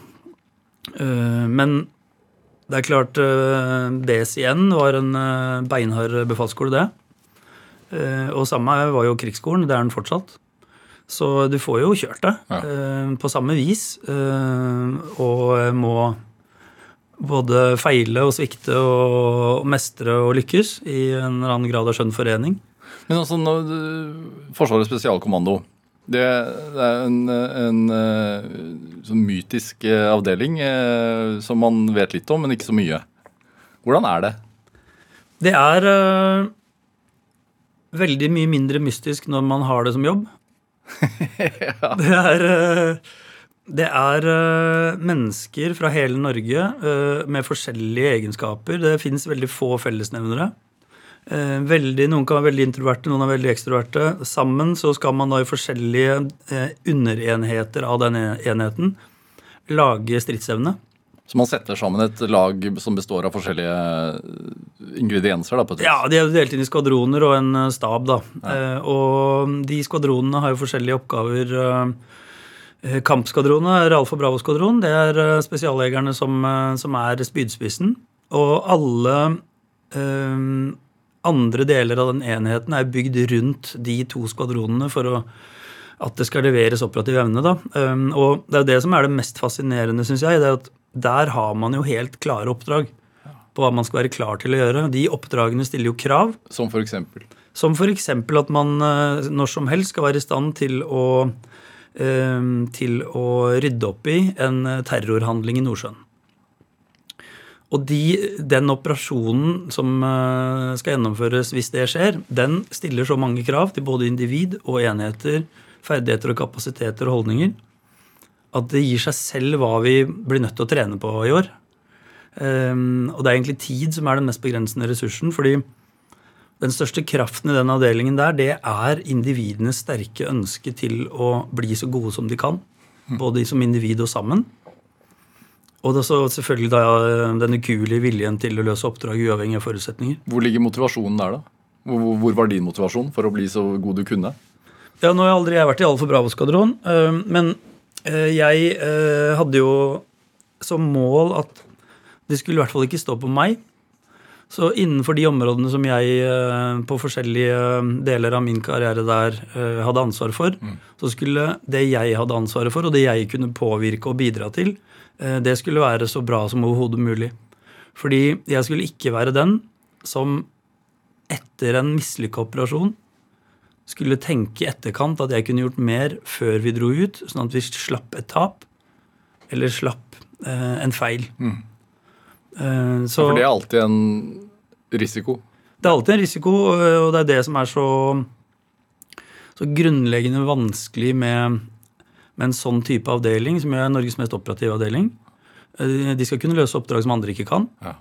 Men det er klart BS igjen var en beinhard befalsskole, det. Og samme var jo krigsskolen. Det er den fortsatt. Så du får jo kjørt det Ja. på samme vis. Og må både feile og svikte og mestre og lykkes i en eller annen grad av skjønn forening. Men altså, når, Forsvarets spesialkommando det, det er en, en eh, sånn mytisk eh, avdeling eh, som man vet litt om, men ikke så mye. Hvordan er det? Det er uh, veldig mye mindre mystisk når man har det som jobb. Det er, eh, det er eh, mennesker fra hele Norge eh, med forskjellige egenskaper. Det fins veldig få fellesnevnere. Eh, Veldig, noen kan være veldig introverte, noen er veldig ekstroverte. Sammen så skal man da i forskjellige underenheter av den enheten lage stridsevne. Så man setter sammen et lag som består av forskjellige ingredienser? da, på. Ja, de er delt inn i skvadroner og en stab, da. Ja. og de skvadronene har jo forskjellige oppgaver. Kampskvadronen er Alfa Bravo-skvadron. Det er eh, spesialjegerne som, eh, som er spydspissen. Og alle eh, andre deler av den enheten er bygd rundt de to skvadronene for å, at det skal leveres operativ evne. Da. Eh, og det er det som er det mest fascinerende, syns jeg. det er at Der har man jo helt klare oppdrag på hva man skal være klar til å gjøre. De oppdragene stiller jo krav, Som eksempel. som f.eks. at man eh, når som helst skal være i stand til å, eh, til å rydde opp i en terrorhandling i Nordsjøen. Og de, den operasjonen som eh, skal gjennomføres hvis det skjer, den stiller så mange krav til både individ og enheter, ferdigheter og kapasiteter og holdninger, at det gir seg selv hva vi blir nødt til å trene på i år. Um, og det er egentlig tid som er den mest begrensende ressursen. fordi den største kraften i den avdelingen der, det er individenes sterke ønske til å bli så gode som de kan. Både som individ og sammen. Og det er så selvfølgelig da den ukuelige viljen til å løse oppdrag uavhengig av forutsetninger. Hvor ligger motivasjonen der, da? Hvor, hvor var din motivasjon for å bli så god du kunne? Ja, Nå har jeg aldri jeg vært i Alfa Bravo-skvadron, øh, men øh, jeg hadde jo som mål at det skulle i hvert fall ikke stå på meg. Så innenfor de områdene som jeg øh, på forskjellige øh, deler av min karriere der øh, hadde ansvar for, så skulle det jeg hadde ansvaret for, og det jeg kunne påvirke og bidra til, det skulle være så bra som overhodet mulig. Fordi jeg skulle ikke være den som etter en mislykka operasjon skulle tenke i etterkant at jeg kunne gjort mer før vi dro ut, sånn at vi slapp et tap eller slapp eh, en feil. Eh, så For det er alltid en risiko. det er alltid en risiko, eh, og det er det som er så, så grunnleggende vanskelig med, med en sånn type avdeling, som er Norges mest operative avdeling. Eh, De skal kunne løse oppdrag som andre ikke kan. Ja.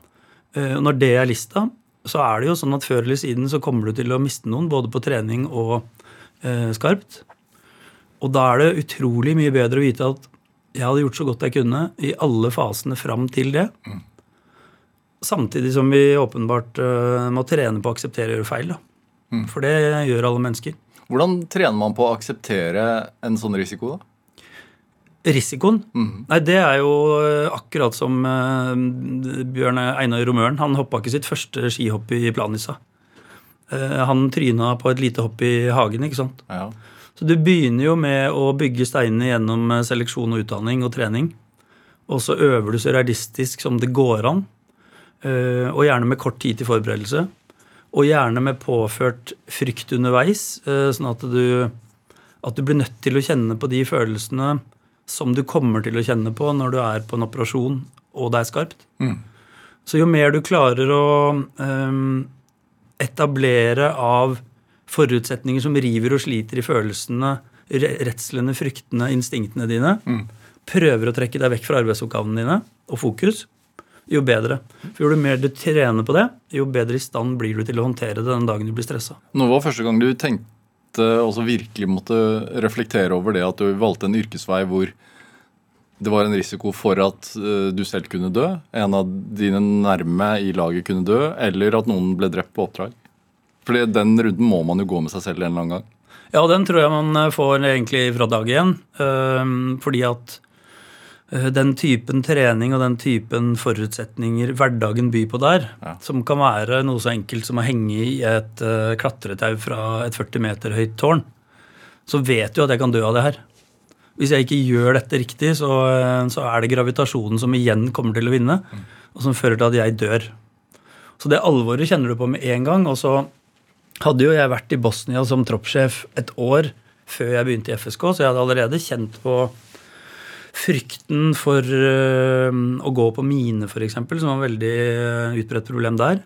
Eh, Og når det er lista, så er det jo sånn at før eller siden så kommer du til å miste noen, både på trening og eh, skarpt. Og da er det utrolig mye bedre å vite at jeg hadde gjort så godt jeg kunne i alle fasene fram til det. Samtidig som vi åpenbart eh, må trene på å akseptere å gjøre feil. Da. For det gjør alle mennesker. Hvordan trener man på å akseptere en sånn risiko, da? Risikoen? Nei, det er jo eh, akkurat som eh, Bjørn Einar Romøren. Han hoppa ikke sitt første skihopp i Planica. Han tryna på et lite hopp i hagen, ikke sant. Ja. Så du begynner jo med å bygge steinene gjennom seleksjon og utdanning og trening. Og så øver du så realistisk som det går an. Eh, Og gjerne med kort tid til forberedelse. Og gjerne med påført frykt underveis, eh, sånn at du, at du blir nødt til å kjenne på de følelsene som du kommer til å kjenne på når du er på en operasjon og det er skarpt. Så jo mer du klarer å um, etablere av forutsetninger som river og sliter i følelsene, re- redslene, fryktene, instinktene dine, prøver å trekke deg vekk fra arbeidsoppgavene dine og fokus, jo bedre. For jo mer du trener på det, jo bedre i stand blir du til å håndtere det den dagen du blir stressa. Når var første gang du tenkte og så virkelig måtte reflektere over det at du valgte en yrkesvei hvor det var en risiko for at eh, du selv kunne dø, en av dine nærme i laget kunne dø, eller at noen ble drept på oppdrag? Fordi den runden må man jo gå med seg selv en eller annen gang. Ja, den tror jeg man eh, får egentlig fra dag én. eh, Fordi at den typen trening og den typen forutsetninger hverdagen byr på der, Ja. som kan være noe så enkelt som å henge i et uh, klatretau fra et 40 meter høyt tårn, så vet du at jeg kan dø av det her. Hvis jeg ikke gjør dette riktig, så, eh, så er det gravitasjonen som igjen kommer til å vinne, og som fører til at jeg dør. Så det alvoret kjenner du på med en gang. Og så hadde jo jeg vært i Bosnia som troppssjef et år før jeg begynte i FSK, så jeg hadde allerede kjent på frykten for øh, å gå på mine, f.eks., som var et veldig øh, utbredt problem der.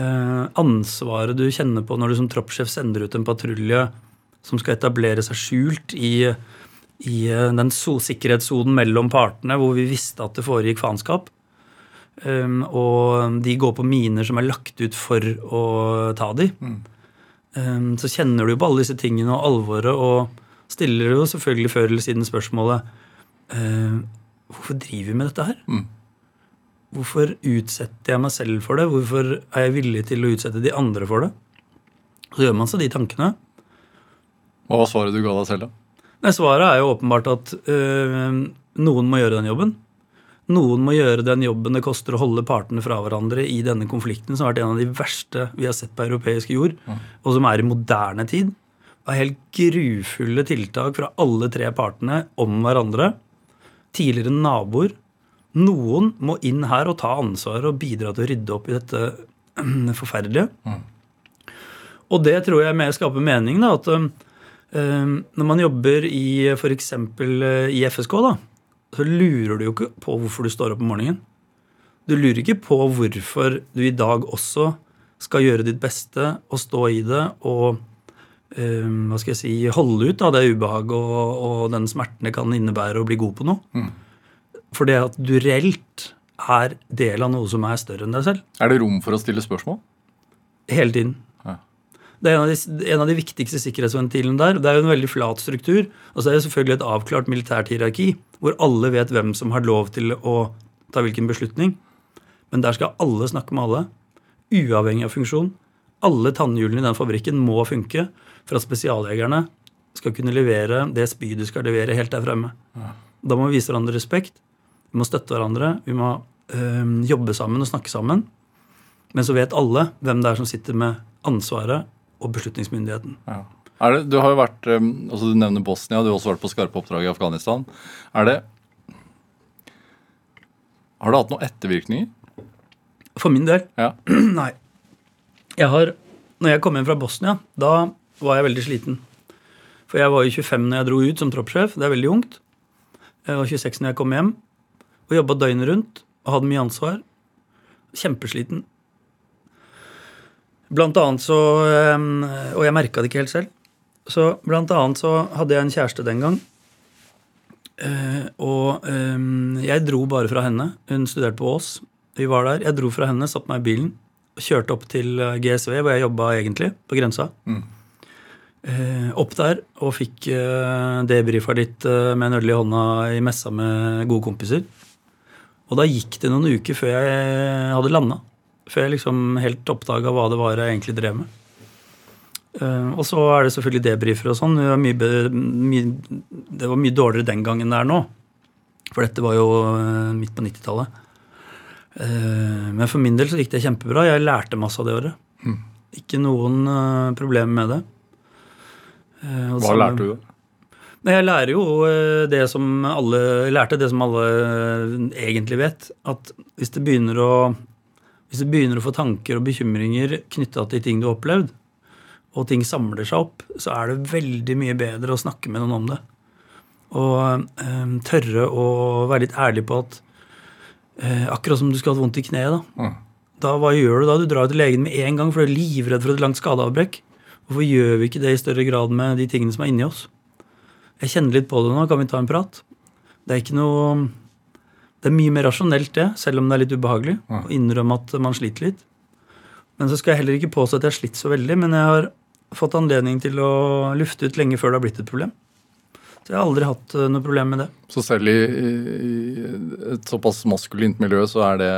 Eh, ansvaret du kjenner på når du som troppssjef sender ut en patrulje som skal etablere seg skjult i, i den so sikkerhetssonen mellom partene, hvor vi visste at det foregikk faenskap. Og de går på miner som er lagt ut for å ta de. Mm. så kjenner du på alle disse tingene og alvoret, og stiller jo selvfølgelig før eller siden spørsmålet uh, Hvorfor driver vi med dette her? Mm. Hvorfor utsetter jeg meg selv for det? Hvorfor er jeg villig til å utsette de andre for det? Så gjør man seg de tankene. Hva var svaret du ga deg selv, da? Nei, Svaret er jo åpenbart at øh, noen må gjøre den jobben. Noen må gjøre den jobben det koster å holde partene fra hverandre i denne konflikten, som har vært en av de verste vi har sett på europeisk jord, og som er i moderne tid. Det er helt grufulle tiltak fra alle tre partene om hverandre. Tidligere naboer. Noen må inn her og ta ansvar og bidra til å rydde opp i dette forferdelige. Og det tror jeg mer skaper mening. da, at um, Når man jobber i f.eks. i FSK, da, så lurer du jo ikke på hvorfor du står opp om morgenen. Du lurer ikke på hvorfor du i dag også skal gjøre ditt beste og stå i det og um, hva skal jeg si, holde ut av det ubehaget og, og den smerten det kan innebære å bli god på noe. For det at du reelt er del av noe som er større enn deg selv. Er det rom for å stille spørsmål? Hele tiden. Ja. Det er en av, de, en av de viktigste sikkerhetsventilene der. Det er jo en veldig flat struktur. Og så er det selvfølgelig et avklart militært hierarki, hvor alle vet hvem som har lov til å ta hvilken beslutning. Men der skal alle snakke med alle, uavhengig av funksjon. Alle tannhjulene i den fabrikken må funke for at spesialjegerne skal kunne levere det spydet du skal levere helt der fremme. Da må vi vise hverandre respekt. Vi må støtte hverandre. Vi må øh, jobbe sammen og snakke sammen. Men så vet alle hvem det er som sitter med ansvaret og beslutningsmyndigheten. Ja. Er det, du har jo vært, altså du nevner Bosnia, du har også vært på skarpe oppdrag i Afghanistan. Er det Har det hatt noen ettervirkninger? For min del Ja. Nei. Jeg har, når jeg kom hjem fra Bosnia, da var jeg veldig sliten. For jeg var jo 25 når jeg dro ut som troppssjef. Det er veldig ungt. Jeg var 26 når jeg kom hjem og jobba døgnet rundt og hadde mye ansvar. Kjempesliten. Blant annet så Og jeg merka det ikke helt selv. Så blant annet så hadde jeg en kjæreste den gang. Eh, og jeg dro bare fra henne. Hun studerte på Ås. Vi var der. Jeg dro fra henne, satte meg i bilen og kjørte opp til eh, GSV, hvor jeg jobba egentlig, på grensa. Eh, opp der og fikk eh, debrifa litt eh, med en øl i hånda i messa med gode kompiser. Og da gikk det noen uker før jeg hadde landa. Før jeg liksom helt oppdaga hva det var jeg egentlig drev med. Eh, og så er det selvfølgelig debrifer og sånn. Det var mye, mye, det var mye dårligere den gangen det er nå. For dette var jo eh, midt på 90-tallet. Eh, Men for min del så gikk det kjempebra. Jeg lærte masse av det året. Ikke noen problemer med det. Eh, Hva så, lærte du? da? Jeg lærer jo eh, det som alle lærte det som alle eh, egentlig vet. At hvis det begynner å hvis du begynner å få tanker og bekymringer knytta til ting du har opplevd, og ting samler seg opp, så er det veldig mye bedre å snakke med noen om det. Og um, tørre å være litt ærlig på at uh, akkurat som du skulle hatt vondt i kneet, da. Mm. Da, hva gjør du da? Du drar til legen med en gang, for du er livredd for et langt skadeavbrekk. Hvorfor gjør vi ikke det i større grad med de tingene som er inni oss? Jeg kjenner litt på det nå, kan vi ta en prat? Det er ikke noe Det er mye mer rasjonelt, det, selv om det er litt ubehagelig å innrømme at man sliter litt. Men så skal jeg heller ikke påstå at jeg har slitt så veldig, men jeg har fått anledning til å lufte ut lenge før det har blitt et problem. Så jeg har aldri hatt eh, noe problem med det. Så selv i, i et såpass maskulint miljø så er det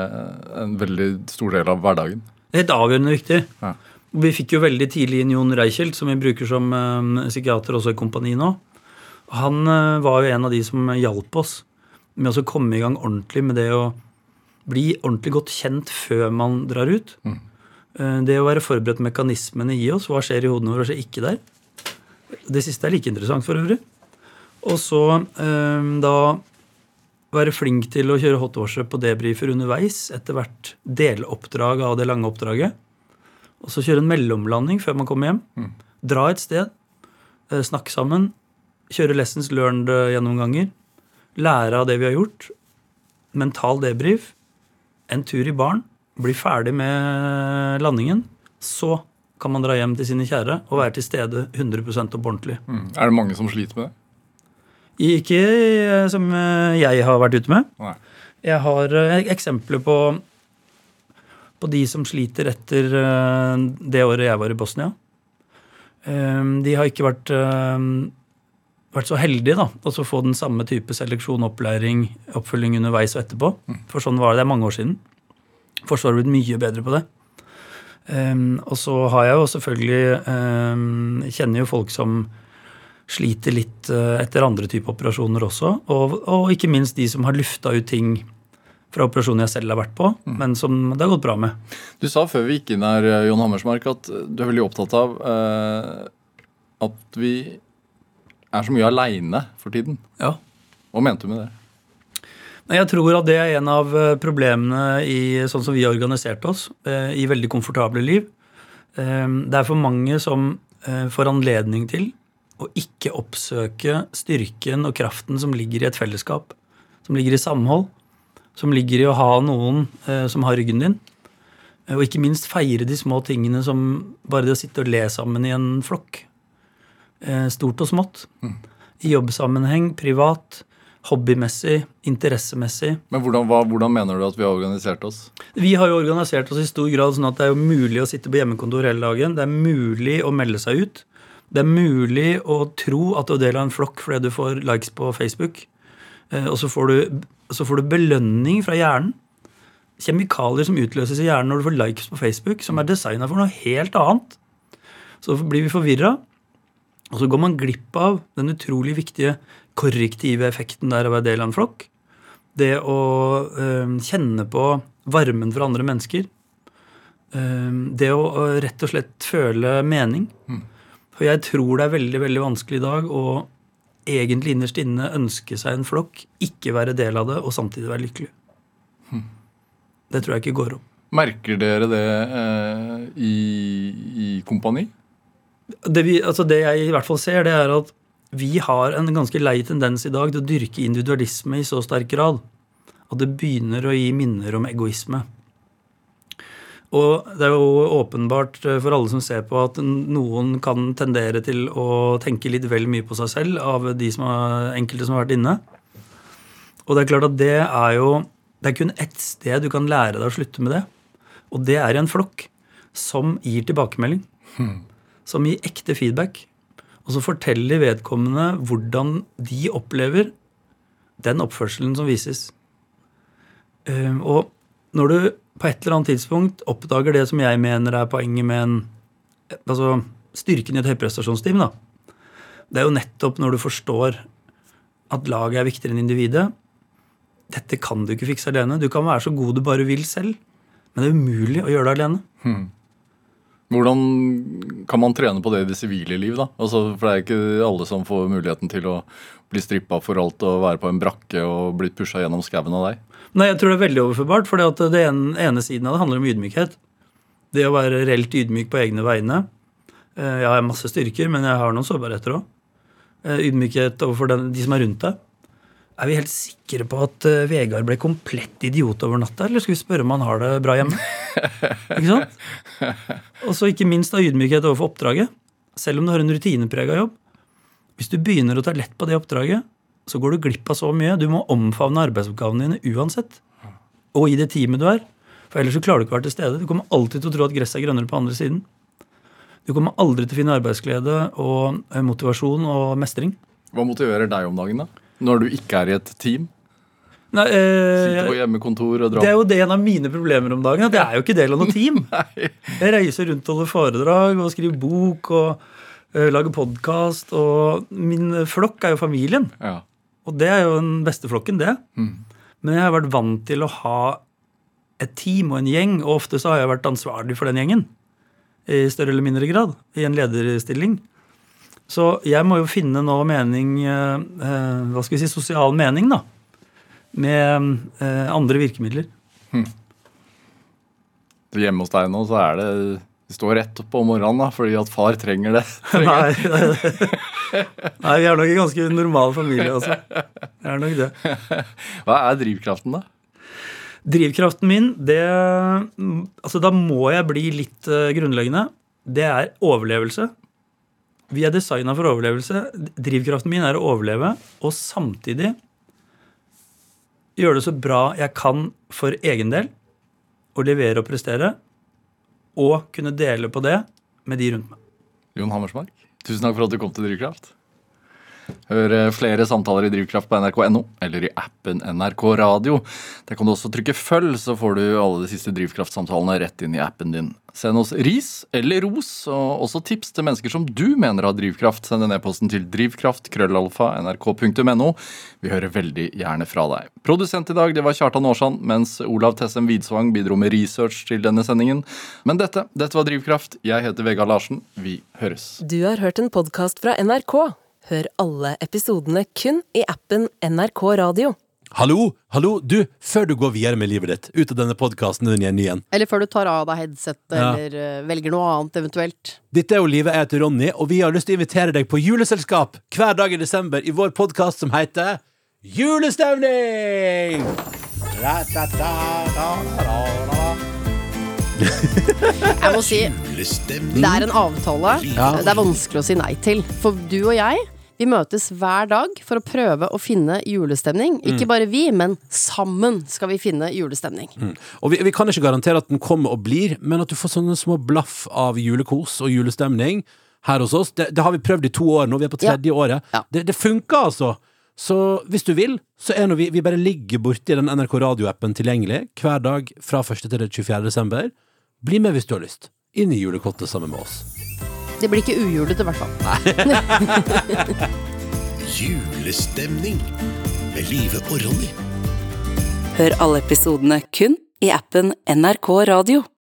en veldig stor del av hverdagen. Det er helt avgjørende viktig. Ja. Vi fikk jo veldig tidlig inn Jon Reichelt, som vi bruker som eh, psykiater også i kompani nå. Han eh, var jo en av de som hjalp oss med å komme i gang ordentlig med det å bli ordentlig godt kjent før man drar ut. Eh, Det å være forberedt mekanismene i oss. Hva skjer i hodene våre, hva skjer ikke der? Det siste er like interessant for øvrig. Og så da være flink til å kjøre hotwasher på debrifer underveis etter hvert deloppdrag av det lange oppdraget. Og så kjøre en mellomlanding før man kommer hjem. Dra et sted, eh, snakke sammen, kjøre lessons learned-gjennomganger. Lære av det vi har gjort. Mental debrief. En tur i baren. Bli ferdig med landingen. Så kan man dra hjem til sine kjære og være til stede 100 opp ordentlig. Mm. Er det mange som sliter med det? Ikke eh, som eh, jeg har vært ute med. Nei. Jeg har eh, eksempler på, på de som sliter etter eh, det året jeg var i Bosnia. Eh, De har ikke vært, eh, vært så heldige da, å få den samme type seleksjon, opplæring, oppfølging underveis og etterpå. For sånn var det. Det er mange år siden. Forsvaret har blitt mye bedre på det. Um, og så har jeg jo selvfølgelig Kjenner jo folk som sliter litt eh, etter andre typer operasjoner også. Og, og ikke minst de som har lufta ut ting fra operasjoner jeg selv har vært på, men som det har gått bra med. Du sa før vi gikk inn her, eh, Jon Hammersmark, at du er veldig opptatt av eh, at vi er så mye aleine for tiden. Ja. Hva mente du med det? Jeg tror at det er en av eh, problemene i sånn som vi har organisert oss, eh, i veldig komfortable liv. Eh, Det er for mange som eh, får anledning til å ikke oppsøke styrken og kraften som ligger i et fellesskap. Som ligger i samhold. Som ligger i å ha noen eh, som har ryggen din. Eh, Og ikke minst feire de små tingene som bare det å sitte og le sammen i en flokk. Eh, Stort og smått. I jobbsammenheng, privat, hobbymessig, interessemessig. Men hvordan, hva, hvordan mener du at vi har organisert oss? Vi har jo organisert oss i stor grad sånn at det er jo mulig å sitte på hjemmekontor hele dagen. Det er mulig å melde seg ut. Det er mulig å tro at du er del av en flokk fordi du får likes på Facebook. Eh, Og så får du, så får du belønning fra hjernen. Kjemikalier som utløses i hjernen når du får likes på Facebook, som er designa for noe helt annet. Så blir vi forvirra, og så går man glipp av den utrolig viktige korrektive effekten der å være del av en flokk. Det å øh, kjenne på varmen fra andre mennesker. Øh, det å øh, rett og slett føle mening. For jeg tror det er veldig veldig vanskelig i dag å egentlig innerst inne ønske seg en flokk, ikke være del av det og samtidig være lykkelig. Det tror jeg ikke går opp. Merker dere det eh, i, i kompani? Det, vi, altså det jeg i hvert fall ser, det er at vi har en ganske lei tendens i dag til å dyrke individualisme i så sterk grad at det begynner å gi minner om egoisme. Og det er jo åpenbart for alle som ser på, at noen kan tendere til å tenke litt vel mye på seg selv av de som er, enkelte som har vært inne. Og det er klart at det er jo Det er kun ett sted du kan lære deg å slutte med det. Og det er i en flokk som gir tilbakemelding. Som gir ekte feedback. Og så forteller vedkommende hvordan de opplever den oppførselen som vises. Um, og når du på et eller annet tidspunkt oppdager det som jeg mener er poenget med en altså styrken i et høyprestasjonsteam, da. Det er jo nettopp når du forstår at laget er viktigere enn individet. Dette kan du ikke fikse alene. Du kan være så god du bare vil selv. Men det er umulig å gjøre det alene. Hvordan kan man trene på det i det sivile liv? da? Altså, for det er ikke alle som får muligheten til å bli strippa for alt og være på en brakke og blitt pusha gjennom skauen av deg. Nei, jeg tror det er veldig overførbart, for det ene, siden av det handler om ydmykhet. Det å være reelt ydmyk på egne vegne. Eh, Jeg har masse styrker, men jeg har noen sårbarheter òg. Ydmykhet overfor den, de som er rundt deg. Er vi helt sikre på at uh, Vegard ble komplett idiot over natta, eller skal vi spørre om han har det bra hjemme? ikke sant? Og så ikke minst av ydmykhet overfor oppdraget. Selv om du har en rutineprega jobb. Hvis du begynner å ta lett på det oppdraget, så går du glipp av så mye. Du må omfavne arbeidsoppgavene dine uansett. Og i det teamet du er. For ellers så klarer du ikke å være til stede. Du kommer alltid til å tro at gresset er grønnere på andre siden. Du kommer aldri til å finne arbeidsglede og eh, motivasjon og mestring. Hva motiverer deg om dagen, da? Når du ikke er i et team? Nei, eh, Sitter på hjemmekontor og drar det er jo det en av mine problemer om dagen. At jeg er jo ikke del av noe team. Jeg reiser rundt og holder foredrag og skriver bok og uh, lager podkast. Og min flokk er jo familien. Ja. Og det er jo den beste flokken, det. Men jeg har vært vant til å ha et team og en gjeng, og ofte så har jeg vært ansvarlig for den gjengen. I større eller mindre grad. I en lederstilling. Så jeg må jo finne nå mening eh, eh, Hva skal vi si sosial mening, da. Med eh, andre virkemidler. Hm. Hjemme hos deg nå så er det Du står rett opp om morgenen da, fordi at far trenger det. Nei, Nei, vi er nok en ganske normal familie, altså. Det er nok det. Hva er drivkraften, da? Drivkraften min, det Altså, da må jeg bli litt eh, grunnleggende. Det er overlevelse. Vi er designa for overlevelse. Drivkraften min er å overleve og samtidig gjøre det så bra jeg kan for egen del. Å levere og prestere. Og kunne dele på det med de rundt meg. Jon Hammersmark, tusen takk for at du kom til Drivkraft. Hør eh, flere samtaler i Drivkraft på nrk.no eller i appen NRK Radio. Der kan du også trykke følg, så får du alle de siste Drivkraft-samtalene rett inn i appen din. Send oss ris eller ros, og også tips til mennesker som du mener har drivkraft. Send en e-posten til drivkraft.krøllalfa.nrk.no. Vi hører veldig gjerne fra deg. Produsent i dag det var Kjartan Aarsand, mens Olav Tessem Widsvang bidro med research til denne sendingen. Men dette, dette var Drivkraft. Jeg heter Vegard Larsen. Vi høres. Du har hørt en podkast fra NRK. Hør alle episodene kun i appen NRK Radio. Hallo, hallo, du, før du går videre med livet ditt, ut av denne podkasten din igjen, igjen. Eller før du tar av deg headsetet, Ja. eller eh, velger noe annet eventuelt. Dette er jo Livet, jeg heter Ronny, og vi har lyst til å invitere deg på juleselskap hver dag i desember i vår podkast som heter Julestemning! Jeg må si, det er en avtale Ja. det er vanskelig å si nei til. For du og jeg, vi møtes hver dag for å prøve å finne julestemning. Ikke bare vi, men sammen skal vi finne julestemning. Og vi, vi kan ikke garantere at den kommer og blir, men at du får sånne små blaff av julekos og julestemning her hos oss. Det, det har vi prøvd i to år nå, vi er på tredje året. Ja. Det, det funker, altså. Så hvis du vil, så er nå vi, vi bare ligger borti den NRK radioappen tilgjengelig hver dag fra 1. til 24. desember. Bli med hvis du har lyst. Inn i julekottet sammen med oss. Det blir ikke ujulete, i hvert fall. Julestemning med Live og Ronny. Hør alle episodene kun i appen NRK Radio.